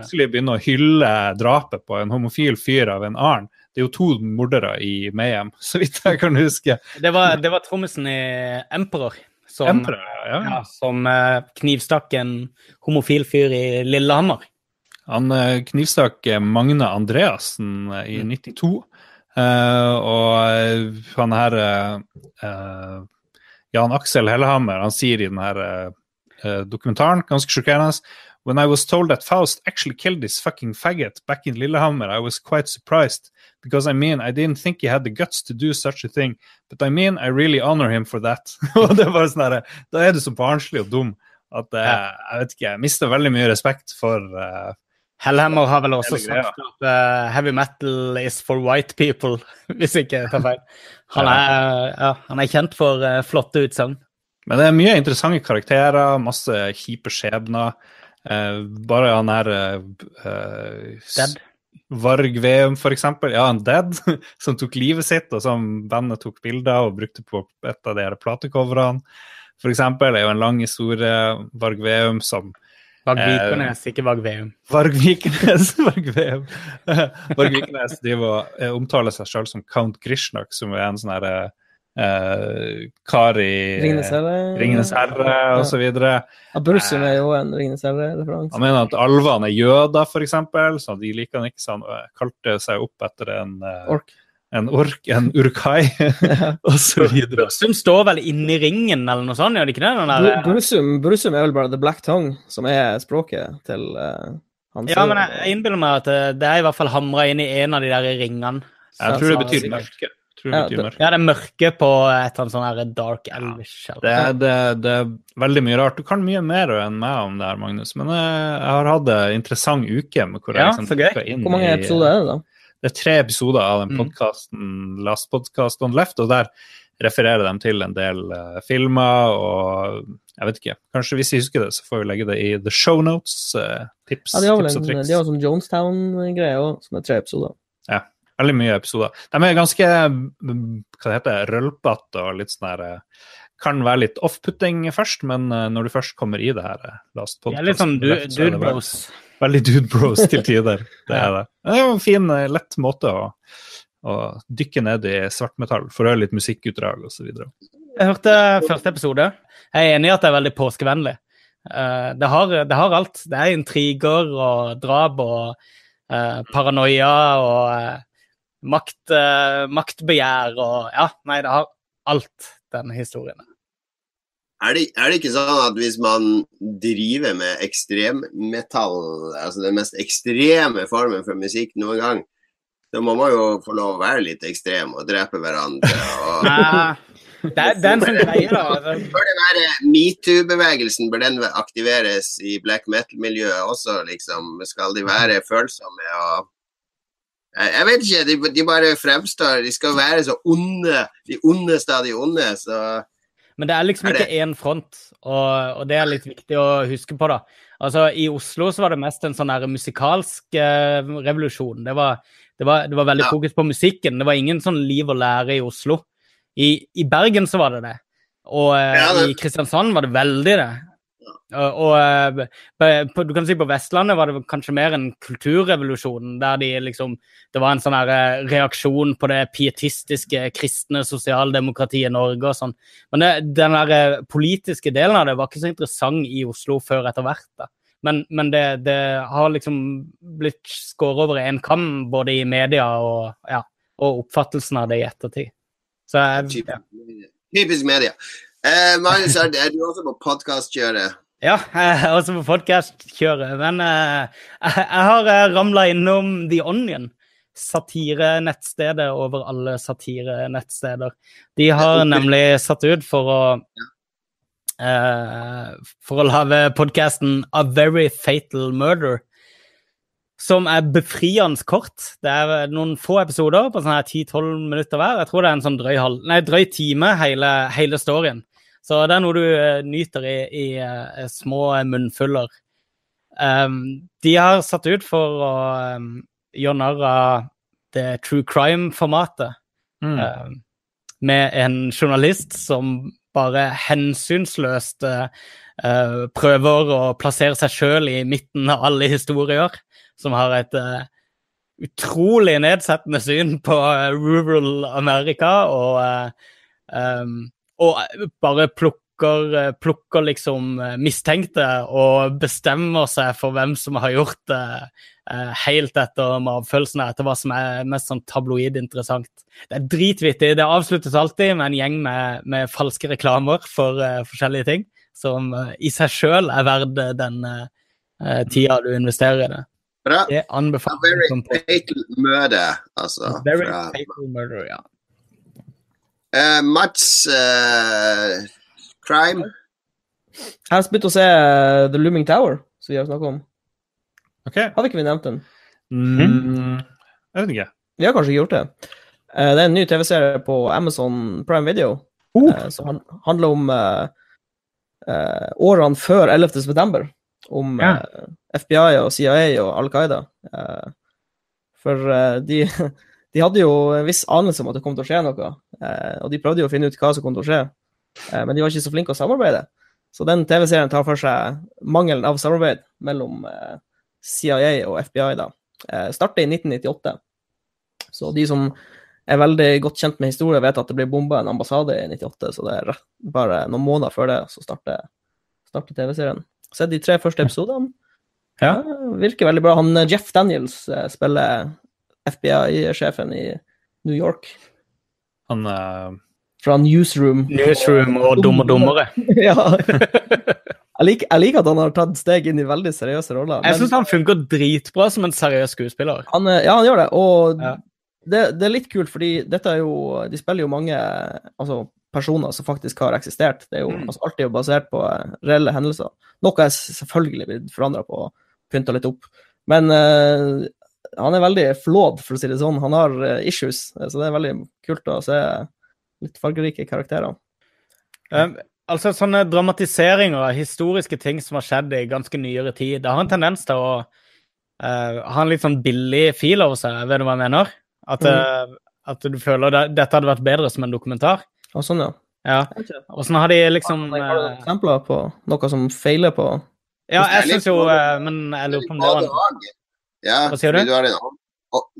plutselig begynner å hylle drapet på en homofil fyr av en annen. Det er jo to mordere i Mayhem, så vidt jeg kan huske. Det var, det var trommisen i Emperor som, Emperor, ja. ja, som eh, knivstakk en homofil fyr i Lillehammer. Han eh, knivstakk eh, Magne Andreassen i 92. Uh, og han her eh, Jan Aksel Hellehammer han sier i denne eh, dokumentaren, ganske sjokkerende When I was told that Faust actually killed this fucking faggot back in Lillehammer, I was quite surprised. Because I mean, I didn't think he had the guts to do such a thing. But I mean, I really honor him for that. (laughs) og det var sånn Da er du så barnslig og dum at eh, jeg vet ikke, jeg mister veldig mye respekt for uh, Hellhammer har vel også sagt at uh, heavy metal is for white people, (laughs) hvis ikke jeg tar feil. Han er, ja, han er kjent for uh, flotte utsagn. Men det er mye interessante karakterer, masse kjipe skjebner. Eh, bare han her eh, eh, Dead. Varg Veum, for eksempel. Ja, en Dead, (laughs) som tok livet sitt, og som bandet tok bilder og brukte på et av de her platecoverne. For eksempel er jo en lang historie. Varg Veum som Eh, Vikernes, ikke Varg Veum. Varg Vikernes (laughs) Varg Veum. Varg Vikernes driver og eh, omtaler seg selv som Count Grishnak, som er en sånn her eh, kar Kari Ringenes herre. Ringenes herre og så videre. Ja, Bursum er jo en Ringenes herre-referanse. Han mener at alvene er jøder, f.eks., så de liker han ikke, så han eh, kalte seg opp etter en, eh, Ork. en ork, en urkai, (laughs) (laughs) og så videre. Bursum står vel inni ringen eller noe sånt, gjør det ikke det? Brussum Bursum er vel bare the black tongue, som er språket til uh, hans ja, men jeg, innbiller meg at eh, det er i hvert fall hamra inn i en av de der ringene. Jeg tror det betyr mørke. Jeg tror det Ja, betyr det- mørke. Ja, det er mørke på et eller annet sånn her dark elvish. Det, det, det er veldig mye rart. Du kan mye mer enn meg om det her, Magnus. Men jeg har hatt en interessant uke. med hvor jeg Ja, liksom så gøy. Hvor mange episoder er det, da? Det er tre episoder av den Mm. Last Podcast On Left, og der refererer de til en del uh, filmer og jeg vet ikke. Kanskje hvis jeg husker det, så får vi legge det i the show notes. Uh, tips, Ja, de har vel tips en, og de har sånn Jonestown-greie òg, som er tre episoder. Veldig mye episoder. De er ganske hva det heter, rølpete og litt sånn her eh, Kan være litt off-putting først, men eh, når du først kommer i det her eh, Last podcast, Podcast er litt sånn du- så dude bros. Veldig dude bros til tider. Det er det. (laughs) Det er jo en fin, lett måte å, å dykke ned i svartmetall, for å høre litt musikkutdrag osv. Jeg hørte første episode. Jeg er enig i at det er veldig påskevennlig. Det, har, det har alt. Det er intriger og drap og paranoia og makt, uh, maktbegjær og Ja, nei, det har alt, denne historien. Er det, er det ikke sånn at hvis man driver med ekstremmetall, altså den mest ekstreme formen for musikk noen gang, da må man jo få lov å være litt ekstrem og drepe hverandre. Og... (laughs) Det, er, den som sånn da. (laughs) Bør den her metoo-bevegelsen bør den aktiveres i black metal-miljøet også, liksom? Skal de være følsomme og Jeg, vet ikke, de, de bare fremstår De skal være så onde, de ondeste av de onde, så Men det er liksom Er det- ikke én front, og, og det er litt viktig å huske på, da. Altså, I Oslo så var det mest en sånn musikalsk eh, revolusjon. Det var, det, var, det var veldig Ja. fokus på musikken. Det var ingen sånn liv og lære i Oslo. I, i Bergen så var det det. Og eh, Ja, i Kristiansand var det veldig det. Og, og eh, på, du kan si på Vestlandet var det kanskje mer en kulturrevolusjon, der de liksom Det var en sånn her eh, reaksjon på det pietistiske kristne sosialdemokratiet Norge og sånn. Men det, den der eh, politiske delen av det var ikke så interessant i Oslo før etter hvert. da. Men, men det, det har liksom blitt skåret over én kam, både i media og, ja, og oppfattelsen av det i ettertid. Så jeg, ja. typisk media. Eh, Magnus, er, er du også på podkastkjøret? Ja, er (laughs) også på podkast-kjøret. Men eh, (laughs) jeg, har uh, ramla innom The Onion. Satirenettstedet over alle satirenettsteder. De har nemlig satt ut for å eh, For å lage podkasten A Very Fatal Murder. Som er befriende kort. Det er noen få episoder på sånn her 10-12 minutter hver. Jeg tror det er en sånn drøy, halv, nei, drøy time, hele, hele storyen. Så det er noe du eh, nyter i, i i små munnfuller. Um, de har satt ut for å um, gjøre narr av det true crime-formatet. Mm. Um, med en journalist som bare hensynsløst eh, eh, prøver å plassere seg sjøl i midten av alle historier. Som har et uh, utrolig nedsettende syn på eh, rural America og uh, um, og bare plukker, eh, plukker liksom eh, mistenkte og bestemmer seg for hvem som har gjort det, eh, helt etter magefølelsen etter hva som er mest sånn tabloid interessant. Det er dritvittig. Det avsluttes alltid med en gjeng med, med falske reklamer for uh, forskjellige ting, som uh, i seg sjøl er verdt eh, den uh, tida du investerer i det. Bra. Det anbefaler jeg. Very fatal murder, altså. Very fatal murder, ja. Eh, Mats uh, Crime. Jeg har begynt å se eh, The Looming Tower, som vi har snakket om. OK. Hadde vi ikke vi nevnt den? Mm. Jeg vet ikke. Vi har kanskje ikke gjort det. Uh, Det er en ny TV-serie på Amazon Prime Video eh, som han- handler om årene før 11. september. Om Ja. FBI og CIA og Al Qaida. Eh, for de, (laughs) de hadde jo en viss anelse om at det kom til å skje noe, eh, og de prøvde jo å finne ut hva som kom til å skje, eh, men de var ikke så flinke å samarbeide. Så den TV-serien tar for seg mangelen av samarbeid mellom eh, CIA og FBI. da. Eh, starter i 1998. Så de som er veldig godt kjent med historie, vet at det ble bomba en ambassade i 98, så det er bare noen måneder før det så starter, starter TV-serien. Så de tre første episodene Ja. ja. virker veldig bra. Han Jeff Daniels spiller FBI-sjefen i New York Han uh... fra Newsroom. Newsroom og Dumme dummere. (laughs) ja. Jeg liker, jeg liker at han har tatt steg inn i veldig seriøse roller. Jeg syns han funker dritbra som en seriøs skuespiller. Han, eh, ja, han gjør det. Og Ja. det, det er litt kult, fordi dette er jo De spiller jo mange altså, personer som faktisk har eksistert. Det er jo Mm. altså, alltid jo basert på eh, reelle hendelser. Noe er s- selvfølgelig blitt forandra på, og pynta litt opp. Men eh, han er veldig flawed, for å si det sånn. Han har eh, issues, eh, så det er veldig kult å se litt fargerike karakterer. Um, altså Sånne dramatiseringer av historiske ting som har skjedd i ganske nyere tid, det har en tendens til å uh, ha en litt sånn billig fil over seg, vet du hva jeg mener? At, eh, at du føler det, dette hadde vært bedre som en dokumentar. Og sånn, ja. Ja. Åssen har de liksom Har du noen eksempler på noe som feiler på Ja, jeg syns jo Men jeg lurer på om det var. Ja, Hva sier du? Du har, en,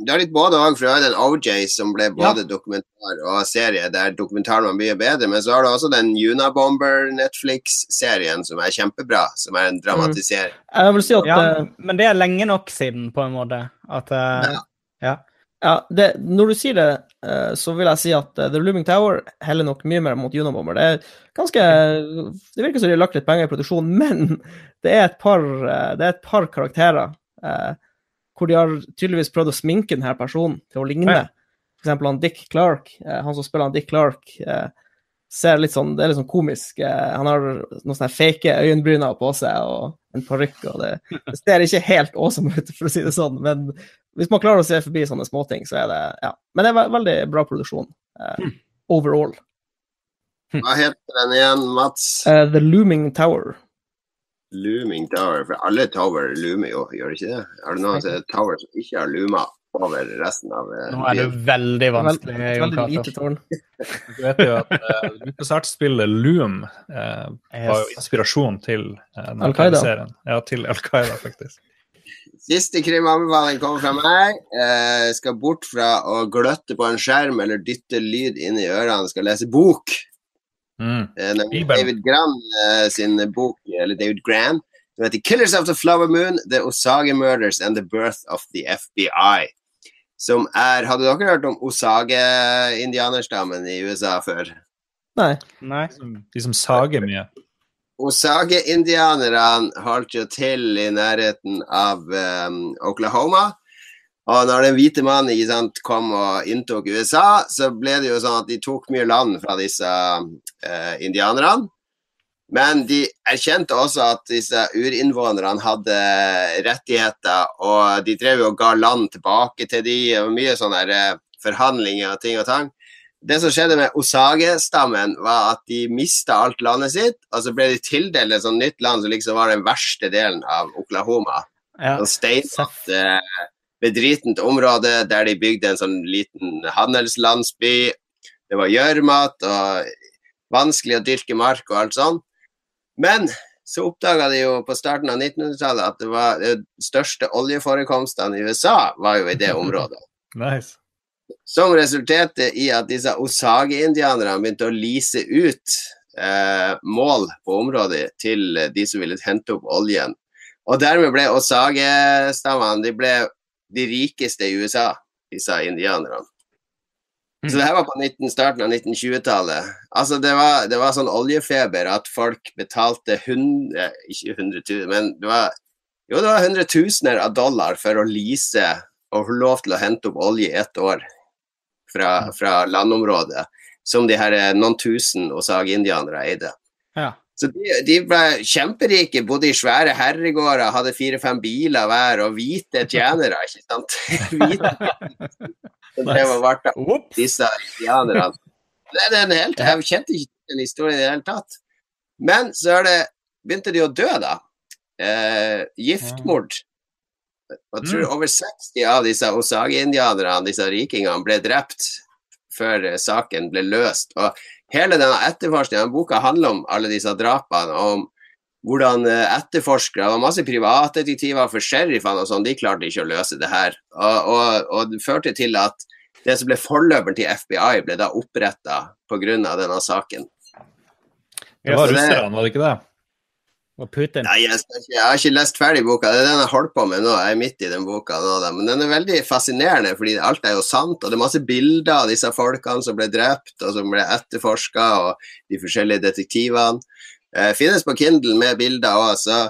du har litt både og, for du har den OJ som ble både dokumentar og serie, der dokumentaren var mye bedre, men så har du også den Unabomber Netflix-serien som er kjempebra, som er en dramatisering. Jeg vil si at ja, eh, Men det er lenge nok siden, på en måte. At eh, Ja, det, når du sier det, eh, så vil jeg si at The Looming Tower heller nok mye mer mot Unabomber. Det er ganske Det virker som de har lagt litt penger i produksjon, (laughs) men det er et par, det er et par karakterer eh, hvor de har tydeligvis prøvd å sminke denne personen til å ligne. Ja. For eksempel han Dick Clark, eh, han som spiller han Dick Clark, eh, ser litt sånn, det er litt sånn komisk. Eh, han har noen sånne fake øyenbryner på seg og en parykk, og det, det ser ikke helt awesome ut, for å si det sånn, men, Hvis man klarer å se forbi sånne småting, så er det Ja. Men det er veldig bra produksjon eh, overall. Hva heter den igjen, Mats? Uh, The Looming Tower. Looming Tower. For alle tower loomer jo, gjør det ikke det? Er det noen er tower som ikke har looma over resten av uh, Nå er det veldig vanskelig. vanskelig. Jon veldig lite tårn. (laughs) Du vet jo at uh, LucasArts-spillet Loom uh, var jo inspirasjon til uh, Al Qaida. serien. Ja, til Al Qaida, faktisk. Siste krimanbefaling kommer fra meg. Eh, skal bort fra å gløtte på en skjerm eller dytte lyd inn i ørene. Skal lese bok. Mm. Eh. David Graham eh, sin bok, eller David Gran, som heter 'Killers of the Flower Moon The Osage Murders and the Birth of the FBI'. Som er Hadde dere hørt om Osage-indianerstammen i USA før? Nei. Nei. De som sager mye. Osage-indianerne holdt jo til i nærheten av um, Oklahoma. Og når den hvite mannen ikke sant, kom og inntok USA, så ble det jo sånn at de tok mye land fra disse uh, indianerne. Men de erkjente også at disse urinnvånerne hadde rettigheter, og de drev og ga land tilbake til de, og mye sånne eh, forhandlinger og ting og tang. Det som skjedde med Osage-stammen, var at de mista alt landet sitt, og så ble de tildelt et sånt nytt land som liksom var den verste delen av Oklahoma. Ja. Sånn steinete, eh, bedritent område der de bygde en sånn liten handelslandsby. Det var gjørmete og vanskelig å dyrke mark og alt sånn. Men så oppdaga de jo på starten av 1900-tallet at det var de største oljeforekomstene i USA var jo i det (laughs) området. Nice. Som resulterte i at disse Osage-indianerne begynte å lease ut eh, mål på området til de som ville hente opp oljen. Og dermed ble Osage-stammene de ble de rikeste i USA, disse indianerne. Så det her var på 19, starten av 1920-tallet. Altså det var, det var sånn oljefeber at folk betalte hundre, ikke 100 000, men det var, jo, det var hundretusener av dollar for å lease og få lov til å hente opp olje i ett år fra, fra landområdet, som de her eh, noen tusen Osage-indianere eide. Ja. Så de, de ble kjemperike, bodde i svære herregårder, hadde fire-fem biler hver og hvite tjenere, ikke sant? (laughs) hvite Ops. disse indianerne. Det er en helt, jeg kjente ikke den historien i det hele tatt. Men så det, begynte de å dø, da. Eh, giftmord. Jeg tror Mm. over 60 av disse Osage-indianerne, disse rikingene, ble drept før eh, saken ble løst. Og hele denne etterforskningen, boka handler om alle disse drapene, og om hvordan eh, etterforskere var masse privatdetektiver for sheriffene og sånn, de klarte ikke å løse det her. Og, og, og det førte til at det som ble forløperen til FBI, ble da oppretta pga. denne saken. Det var russerne, var det ikke det? Og Putin. Nei, jeg, jeg har ikke lest ferdig boka, det er den jeg holder på med nå. Jeg er midt i den boka nå, da. men den er veldig fascinerende, fordi alt er jo sant. Og det er masse bilder av disse folkene som ble drept, og som ble etterforska, og de forskjellige detektivene. Eh, finnes på Kindle med bilder òg, så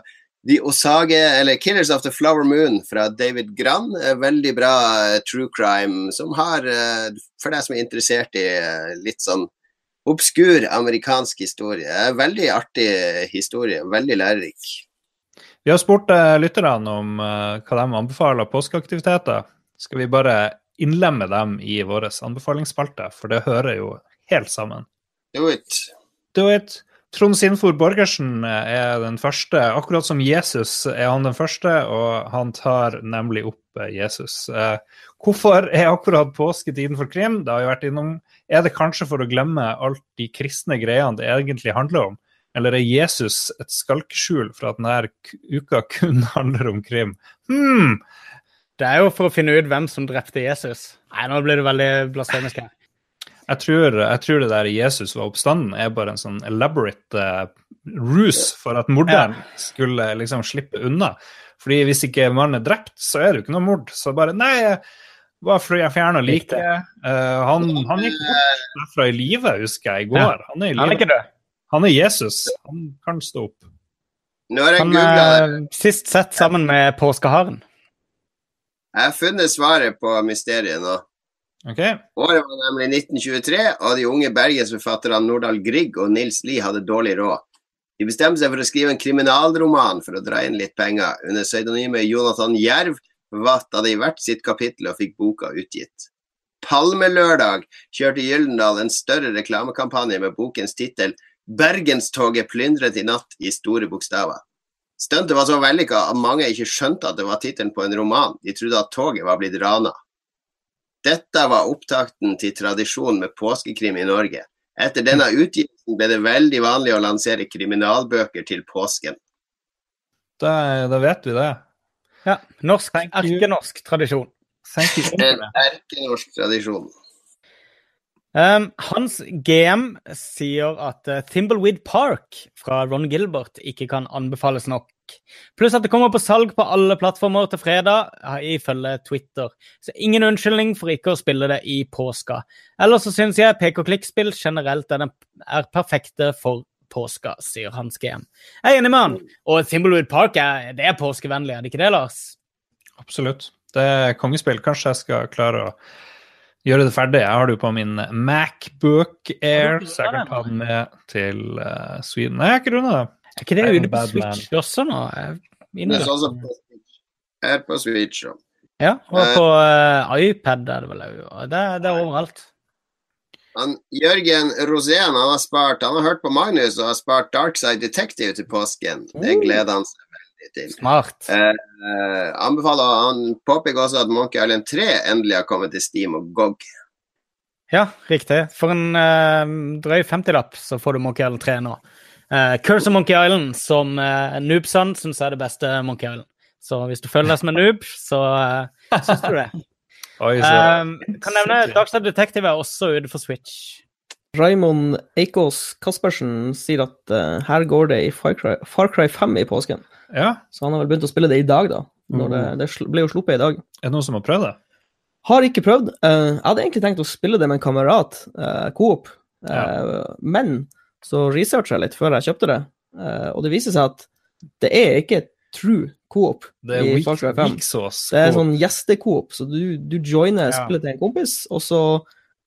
de Osage, eller 'Killers of the Flower Moon' fra David Grann veldig bra eh, true crime, som har, eh, for deg som er interessert i eh, litt sånn obskur amerikansk historie. Veldig artig historie, veldig lærerik. Vi har spurt eh, lytterne om eh, hva de anbefaler påskeaktiviteter. Skal vi bare innlemme dem i vår anbefalingsspalte, for det hører jo helt sammen. Do it. Do it! Trond Sinfor Borgersen eh, er den første. Akkurat som Jesus er han den første, og han tar nemlig opp eh, Jesus. Eh, Hvorfor er akkurat påsketiden for krim? Det har vi vært innom. Er det kanskje for å glemme alt de kristne greiene det egentlig handler om? Eller er Jesus et skalkeskjul for at denne uka kun (laughs) handler om krim? Hmm, Det er jo for å finne ut hvem som drepte Jesus. Nei, nå blir det veldig blasfemisk her. Jeg tror, jeg tror det der Jesus var oppstanden, er bare en sånn elaborate uh, ruse for at morderen skulle liksom slippe unna. Fordi hvis ikke mannen er drept, så er det jo ikke noe mord. Så bare Nei, bare fordi jeg fjerna liket. Uh, Eh, han, han gikk bort derfra i live, husker jeg, i går. Han er i Han er live. Han er Jesus. Han kan stå opp. Han er sist sett sammen med påskeharen. Jeg har funnet svaret på mysteriet nå. OK? Året var nemlig 1923, og de unge bergensforfatterne Nordahl Grieg og Nils Lie hadde dårlig råd. De bestemte seg for å skrive en kriminalroman for å dra inn litt penger. Under pseudonymet Jonathan Jerv forfatta de hvert sitt kapittel og fikk boka utgitt. Palmelørdag kjørte Gyldendal en større reklamekampanje med bokens tittel 'Bergenstoget plyndret i natt' i store bokstaver. Stuntet var så vellykka at mange ikke skjønte at det var tittelen på en roman. De trodde at toget var blitt rana. Dette var opptakten til tradisjonen med påskekrim i Norge. Etter denne utgivelsen ble det veldig vanlig å lansere kriminalbøker til påsken. Da, da vet vi det. Ja, norsk, erkenorsk tradisjon. Thank you. En erkenorsk tradisjon. Um, Hans GM sier at uh, Thimbleweed Park fra Ron Gilbert ikke kan anbefales nok. Pluss at det kommer på salg på alle plattformer til fredag, ifølge Twitter. Så ingen unnskyldning for ikke å spille det i påska. Ellers så syns jeg pek-og-klikk-spill generelt er, den, er perfekte for påska, sier Hans GM. Jeg er enig med han. Og Thimblewood Park er, det er påskevennlig, er det ikke det, Lars? Absolutt. Det er kongespill. Kanskje jeg skal klare å gjøre det ferdig. Jeg har det jo på min Macbook Air, så jeg kan ta den med til uh, Sweden. Nei, jeg har ikke runda det. Er ikke det er ute en på Switch man. Også nå? Det er sånn som på Switch. Her på Switch. og- Ja, og på uh, iPad er det vel òg. Det, det er overalt. Han, Jørgen Rosén han har spart Han har hørt på Magnus og har spart Darkside Detective til påsken. Det Oh. gleder han seg veldig til. Smart. Eh, eh, anbefaler Han påpeker også at Monkey Island 3 endelig har kommet til Steam og GOG. Ja, riktig. For en eh, drøy 50-lapp så får du Monkey Island 3 nå. Eh, Curse of Monkey Island, som uh, Noobson syns er det beste Monkey Island. Så hvis du føler deg som en noob, så uh, syns du det. (laughs) Oi, så Um, kan nevne Darkside Detective er også ute for Switch. Raymond Eikås Kaspersen sier at uh, her går det i Far Cry, Far Cry 5 i påsken. Ja, Så han har vel begynt å spille det i dag, da. Når det, det ble jo sluppet i dag. er det noen som har prøvd det? Har ikke prøvd. Uh, jeg hadde egentlig tenkt å spille det med en kamerat, uh, Coop, Eh, men så researcha jeg litt før jeg kjøpte det, eh, og det viser seg at det er ikke true Coop Det er i Far Cry 5. Det er sånn gjestecoop, så du, du joiner Ja. spillet til en kompis, og så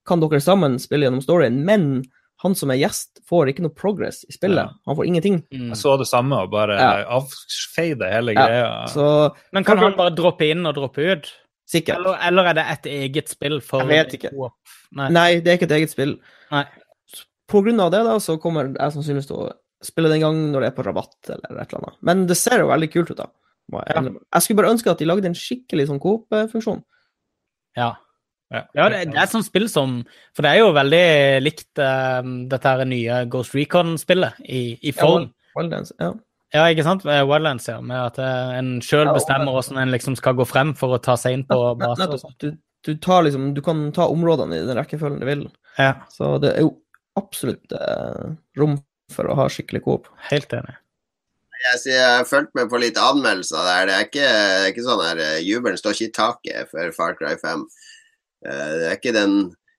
kan dere sammen spille gjennom storyen, men han som er gjest, får ikke noe progress i spillet. Ja. Han får ingenting. Mm. Jeg så det samme og bare Ja. avfeide hele Ja, greia. Så Men kan han bare droppe inn og droppe ut? sikkert. Eller, eller er det et eget spill for Jeg vet ikke. co-op? Nei. Nei, det er ikke et eget spill. Nei. På grunn av det, da, så kommer jeg sannsynligvis til å spille det en gang når det er på rabatt eller et eller annet. Men det ser jo veldig kult ut, da. Jeg, jeg skulle bare ønske at de lagde en skikkelig sånn Coop-funksjon. Ja. Ja. Ja, det, er et sånt spill som For det er jo veldig likt uh, dette her nye Ghost Recon-spillet i, i form. Wildlands, Ja. Ja, ikke sant? Wildlands, ja. Med at eh, en sjøl bestemmer hvordan en liksom skal gå frem for å ta seg inn på base baser. og sånn. Du, du, liksom, du kan ta områdene i den rekkefølgen du vil. Ja, Så det er jo absolutt eh, rom for å ha skikkelig Coop. helt enig. Jeg, jeg har fulgt med på litt anmeldelser der. Det er ikke, det er ikke sånn her eh, Jubelen står ikke i taket for Far Cry 5. Eh, Det er ikke den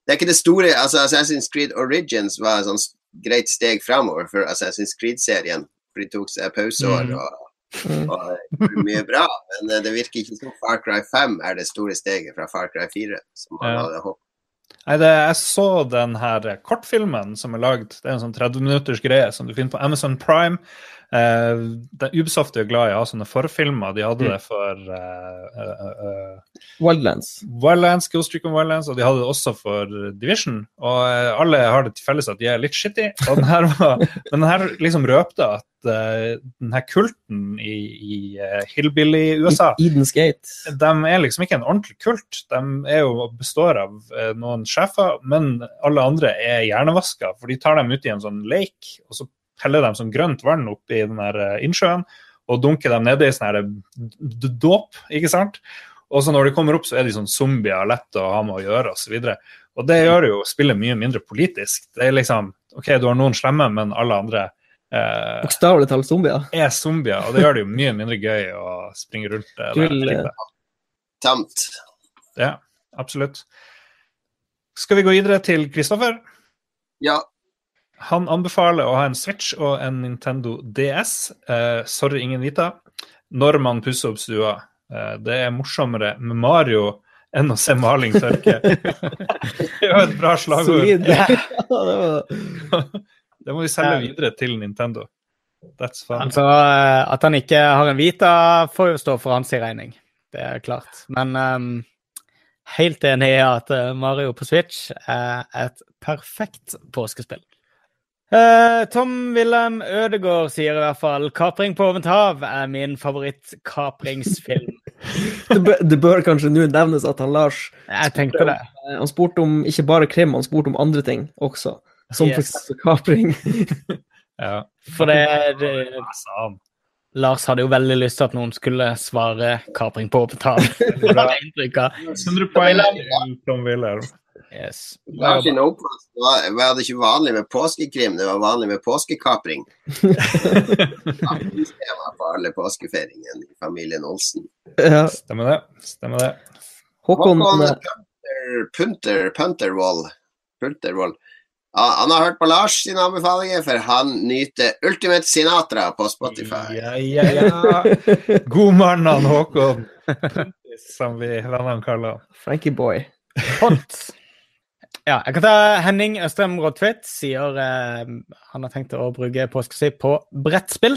Det er ikke det store altså Assassin's Creed Origins var et sånt greit steg framover for Assassin's Creed-serien. For de tok seg pauseår Mm. og, Mm. og mye bra. Men det virker ikke som Far Cry 5 er det store steget fra Far Cry 4, som man Ja. hadde håpet. Nei, det, jeg så den her kortfilmen som er lagd. Det er en sånn 30 minutters greie som du finner på Amazon Prime. Det, Ubisoft er glad i å ha sånne forfilmer. De hadde det for uh, uh, Wildlands. Wildlands, Ghost Recon Wildlands, og de hadde det også for Division. Og alle har det til felles at de er litt shitty. Og den her, var, (laughs) men den her liksom røpte at den her kulten i, i Hillbilly-USA Edens Gate. de er liksom ikke en ordentlig kult. De jo, består av noen sjefer, men alle andre er hjernevaska. For de tar dem ut i en sånn lake, og så heller dem som grønt vann oppi den der eh, innsjøen, og dunker dem nedi i sånn her d- dåp, ikke sant? Og så når de kommer opp, så er de sånn zombier, lett å ha med å gjøre, osv. Og, så og det gjør jo spillet mye mindre politisk. Det er liksom OK, du har noen slemme, men alle andre eh, Bokstavelig talt zombier. er zombier, og det gjør det jo mye mindre gøy å springe rundt eh. Tamt. Ja, absolutt. Skal vi gå videre til Kristoffer? Ja, Han anbefaler å ha en Switch og en Nintendo DS. Eh, sorry, ingen Vita. Når man pusser opp stua. Eh, det er morsommere med Mario enn å se maling tørke. (laughs) det er jo et bra slagord. (laughs) Det må vi selge videre til Nintendo. That's fun. Altså, eh, at han ikke har en Vita, får jo stå for hans regning. det er klart. Men um, helt enig i at eh, Mario på Switch er et perfekt påskespill. Eh, Tom Wilhelm Ødegaard sier i hvert fall 'Kapring på åpent hav' er min favorittkapringsfilm. (laughs) Det bør, det bør kanskje nå nevnes at han Lars Jeg tenkte det. Om, Han spurte om ikke bare krim, han spurte om andre ting også. Som Yes. f.eks. kapring. (laughs) Ja. For det, det. Lars hadde jo veldig lyst til at noen skulle svare 'kapring på åpent hav'. Det hadde jeg inntrykk av. 100 poeng Tom Wilhelm. Yes. Lars sin oppvekst var, var det ikke vanlig med påskekrim, det var vanlig med påskekapring. (laughs) Det på alle påskefeiringene i familien Olsen. Ja. Stemmer det. Stemmer det. Håkon, Håkon eh, Punter, Punter, Puntervold. Puntervold. Ja, han har hørt på Lars sine anbefalinger, for han nyter Ultimate Sinatra på Spotify. Ja, ja, ja. Godmannen Håkon. Som vi vennene kaller han. Frankie Boy. Hot. Ja, jeg kan ta Henning Østrem Rådtvedt sier eh, han har tenkt å bruke påska si på brettspill.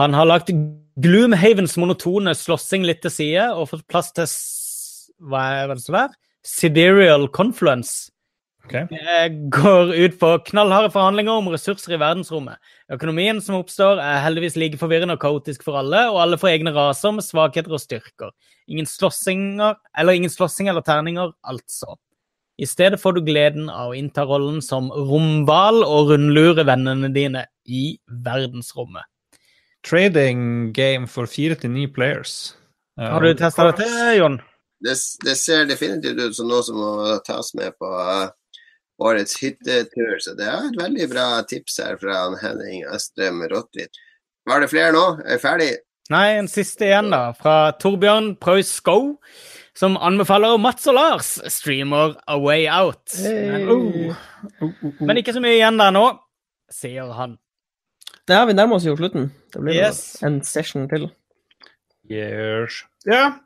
Han har lagt Gloomhavens monotone slåssing litt til side og fått plass til hva er det så der? Sidereal Confluence. Okay. Det går ut på knallharde forhandlinger om ressurser i verdensrommet. Økonomien som oppstår, er heldigvis like forvirrende og kaotisk for alle, og alle får egne raser med svakheter og styrker. Ingen slåssinger, eller ingen slåssing eller terninger, altså. I stedet får du gleden av å innta rollen som romhval og rundlure vennene dine i verdensrommet. Trading game for fire til ni players. Ja. Har du testa dette, Jon? Det, det ser definitivt ut som noe som må tas med på uh, årets hyttetur, så det er et veldig bra tips her fra Henning Østrem Rottvidt. Var det flere nå? Er vi ferdig? Nei, en siste igjen, da. Fra Torbjørn Prøys Go, som anbefaler Mats og Lars streamer A Way Out. Men, oh, men ikke så mye igjen der nå, sier han. Ja, vi nærmer oss jo slutten. Det blir Yes. en session til. Yes. Ja,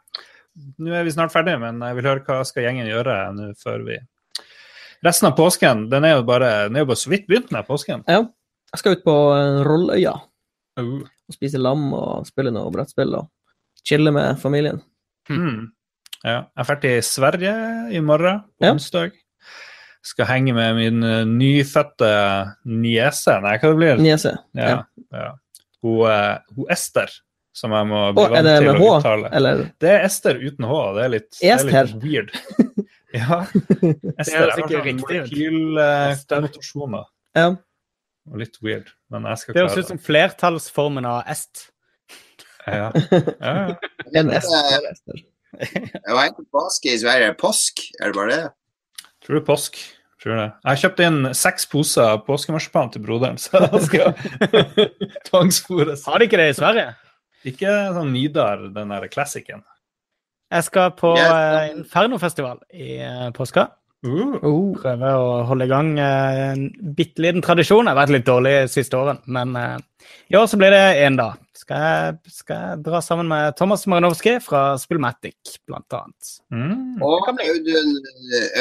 nå er vi snart ferdige, men jeg vil høre hva skal gjengen gjøre nå før vi Resten av påsken den er jo bare, den er jo bare så vidt begynt, den påsken. Ja. Jeg skal ut på eh, Rolløya Uh. og spise lam og spille noe brettspill og chille med familien. Mm. Ja, jeg drar til Sverige i morgen, på Ja. onsdag. Skal henge med min eh, nyfødte niese. Nei, hva det blir Niese. Ja, ja. Hun, eh, hun Ester, som jeg må bli vant til med å H, uttale. eller? Det er Ester uten H. Det er litt, det er litt weird. (laughs) Ja. Ester er ikke sånn riktig molekylkonnotasjoner. Ja. Og litt weird, men jeg skal Det høres klare ut som flertallsformen av est. Ja. (laughs) Ja, ja. En Ester. (laughs) Hva heter påske i Sverige? Påsk, er det bare det? Tror er påsk. Tror det. Jeg har kjøpt inn seks poser påskemarsipan til broderen, så han skal (laughs) tvangsfôres. Har de ikke det i Sverige? Ikke sånn Nidar, den der klassikeren. Jeg skal på yeah. Infernofestival i eh, påska. Uh. Oh. Prøve å holde i gang eh, en bitte liten tradisjon. Jeg har vært litt dårlig siste årene, men eh, i år så blir det én dag. Skal jeg, skal jeg dra sammen med Thomas Marinowski fra Spillmatic, blant annet. Mm. Og Audun,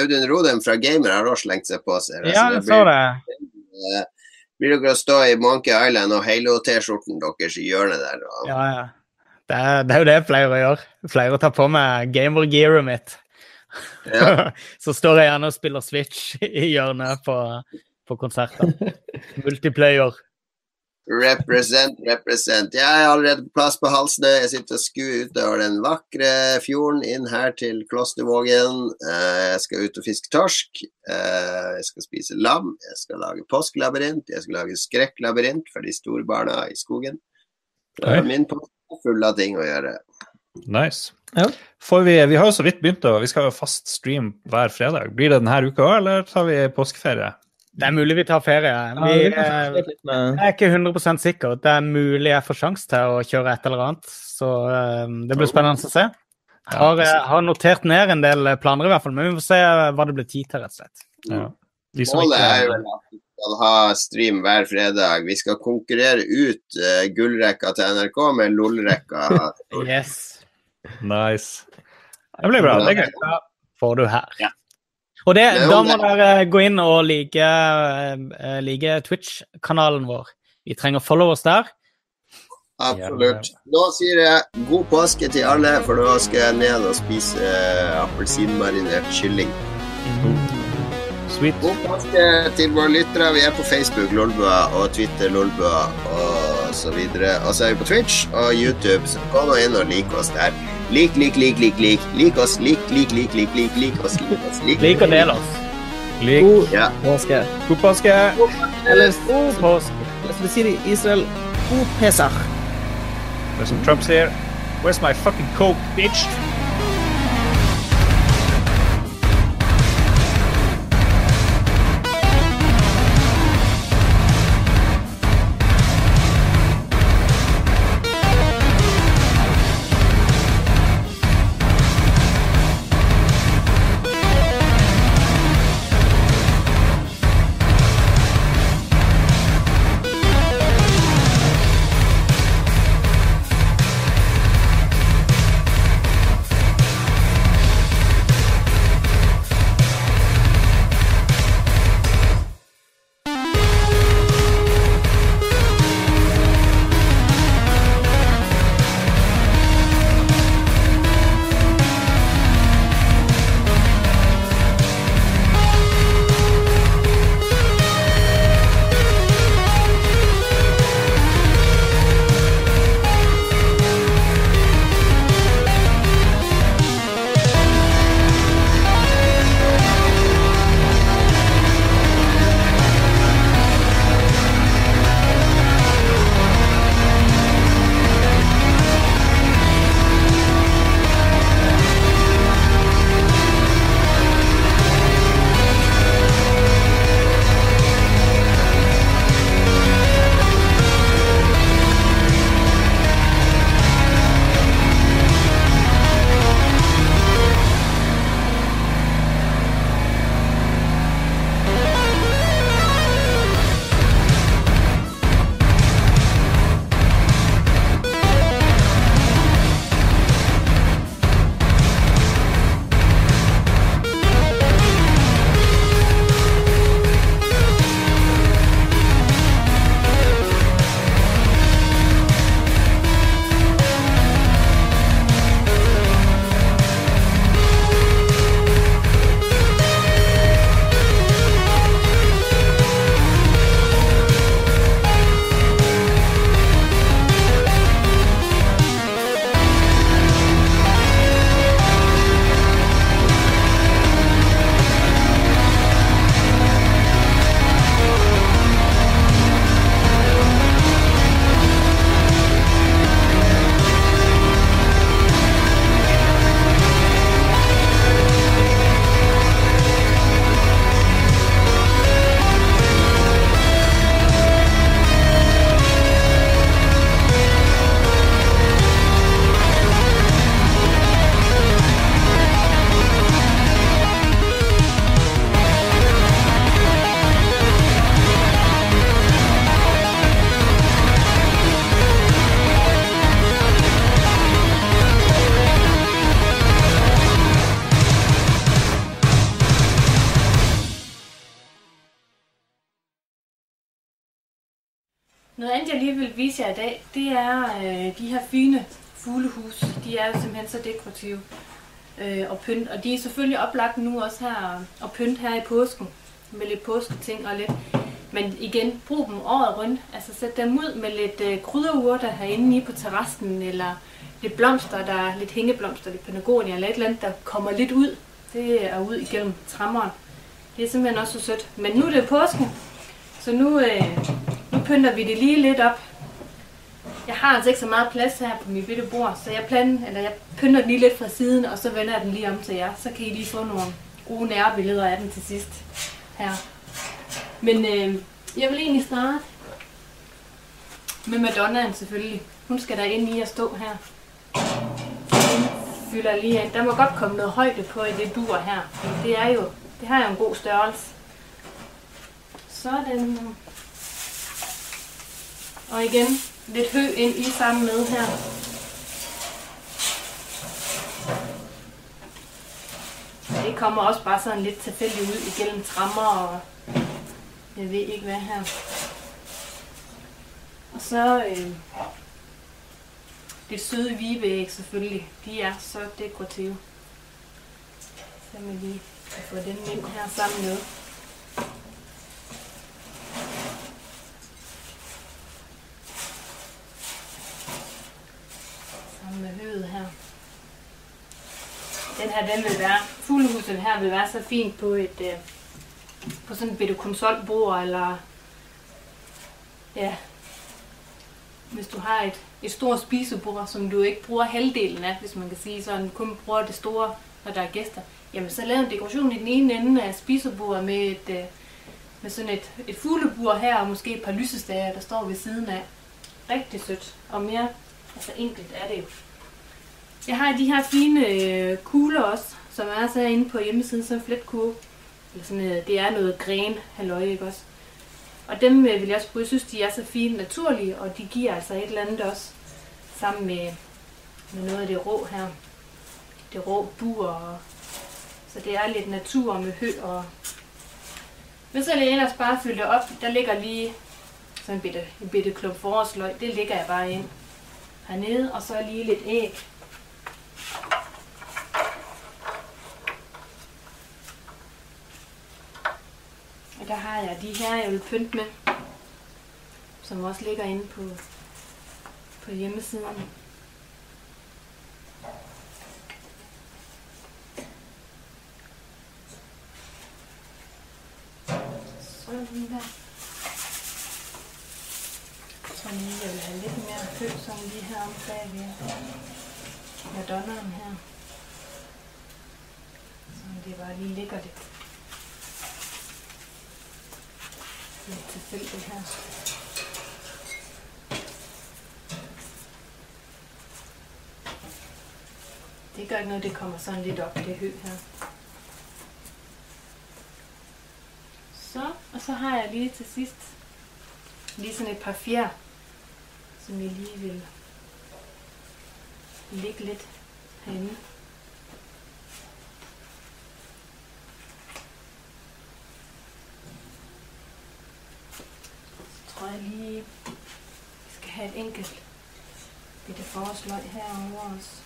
Audun Rodem fra Gamer har også slengt seg på seg. Ja, Altså, jeg så det. blir, eh, blir dere å stå i Monkey Island og Halo-T-skjorten deres i hjørnet der? Og, Ja, ja. Det er, det er jo det jeg pleier å gjøre. Jeg pleier å ta på meg gamer-gearet mitt. Ja. (laughs) så står jeg gjerne og spiller Switch i hjørnet på, på konserter. Multiplayer. Represent, represent. Jeg er allerede på plass på halsene Jeg sitter og skuer utover den vakre fjorden inn her til Klostervågen. Eh, Jeg skal ut og fiske torsk. Eh, Jeg skal spise lam. Jeg skal lage påskelabyrint. Jeg skal lage skrekklabyrint for de store barna i skogen. Det er min påske er full av ting å gjøre. Nice. Ja. Får vi, vi har jo så vidt begynt, og vi skal ha fast stream hver fredag. Blir det denne uka òg, eller tar vi påskeferie? Det er mulig vi tar ferie. Ja, Vi, eh, jeg er ikke 100 sikker. Det er mulig jeg får sjanse til å kjøre et eller annet. Så eh, det blir spennende å se. Har, har notert ned en del planer, i hvert fall, men vi får se hva det blir tid til, rett og slett. Ja. De som Målet er jo at vi skal ha stream hver fredag. Vi skal konkurrere ut eh, gullrekka til NRK med LOL-rekka. (laughs) Yes. Nice. Det blir bra. Det er gøy. får du her. Ja. Og det, da må dere gå inn og like, eh, like Twitch-kanalen vår. Vi trenger followers der. Absolutt. Nå sier jeg god påske til alle, for nå skal jeg ned og spise eh, appelsinmarinert kylling. Sweet. God påske til våre lyttere. Vi er på Facebook Lolbua og Twitter Lolbua og så videre. Og så er vi på Twitch og YouTube, så gå nå inn og lik oss der. Lik, lik, lik, lik, lik. Lik oss, lik, lik, lik, lik, lik, lik oss, lik oss, lik. Lik og del oss. Lik. God Ja. påske. God påske. Eller God påske. eller som de sier i Israel, god pesach. Det er som Trump sier. Where's my fucking coke, bitch? Jer i dag, det er øh, de her fine fuglehus. De er jo simpelthen så dekorative øh, og pynt. Og de er selvfølgelig oplagt nu også her og pynt her i påsken. Med lidt påsketing og lidt. Men igen, brug dem året rundt. Altså sæt dem ud med lidt øh, krydderurter herinde i på terrassen. Eller lidt blomster, der er lidt hængeblomster, lidt panagonia eller et eller andet, der kommer lidt ud. Det er ud igennem trammeren. Det er simpelthen også så sødt. Men nu er det påsken, så nu, øh, nu pynter vi det lige lidt op. Jeg har altså ikke så meget plads her på mit bitte bord, så jeg, plan, eller jeg pynter den lige lidt fra siden, og så vender jeg den lige om til jer. Så kan I lige få nogle gode nærbilleder af den til sidst her. Men øh, jeg vil egentlig starte med Madonnaen selvfølgelig. Hun skal der ind i at stå her. Den fylder lige af. Der må godt komme noget højde på i det dur her. Det er jo, det har jo en god størrelse. Sådan. Og igen, lidt hø ind i sammen med her. Det kommer også bare sådan lidt tilfældigt ud igennem trammer og jeg ved ikke hvad her. Og så, øh, det søde vibeæg selvfølgelig. De er så dekorative. Så vil vi få dem ind her sammen med. Med høet her. Den her, den vil være, fuglehuset her vil være så fint på et, øh, på sådan et bitte konsolbord, eller ja, hvis du har et, et stort spisebord, som du ikke bruger halvdelen af, hvis man kan sige sådan, kun bruger det store, når der er gæster, jamen så lav en dekoration i den ene ende af spisebordet med et, øh, med sådan et, et fuglebur her, og måske et par lysestager, der står ved siden af. Rigtig sødt, og mere altså enkelt er det jo. Jeg har de her fine øh, kugler også, som er så inde på hjemmesiden, som fletkurve. Eller sådan, øh, det er noget gren, halløj, ikke også? Og dem øh, vil jeg også bruge. Jeg synes, de er så fine naturlige, og de giver altså et eller andet også. Sammen med, med noget af det rå her. Det rå bur. Og, så det er lidt natur med hø og... Men jeg ellers bare fylde det op. Der ligger lige sådan en bitte, en bitte klump forårsløg. Det ligger jeg bare ind hernede. Og så lige lidt æg. Og der har jeg de her, jeg vil pynte med, som også ligger inde på, på hjemmesiden. Sådan der. Lige, jeg vil have lidt mere kød, som lige her om bagved. Madonnaen her. Så det bare lige ligger lidt lidt tilfældigt her. Det gør ikke noget, det kommer sådan lidt op, det hø her. Så, og så har jeg lige til sidst lige sådan et par fjer, som jeg lige vil lægge lidt herinde. tror jeg lige, vi skal have et enkelt bitte forårsløg herovre også.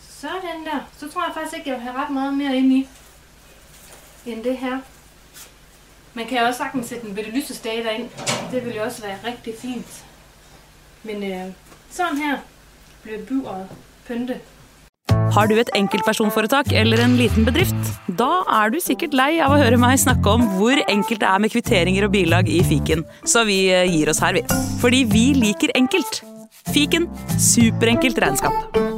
Sådan der. Så tror jeg faktisk ikke, jeg vil have ret meget mere ind i, end det her. Man kan også sagtens sætte en bitte lysestage derind. Det vil jo også være rigtig fint. Men øh, sådan her bliver buret pynte Har du et enkeltpersonforetak eller en liten bedrift? Da er du sikkert lei av å høre meg snakke om hvor enkelt det er med kvitteringer og bilag i fiken, så vi gir oss her, vi. Fordi vi liker enkelt. Fiken superenkelt regnskap.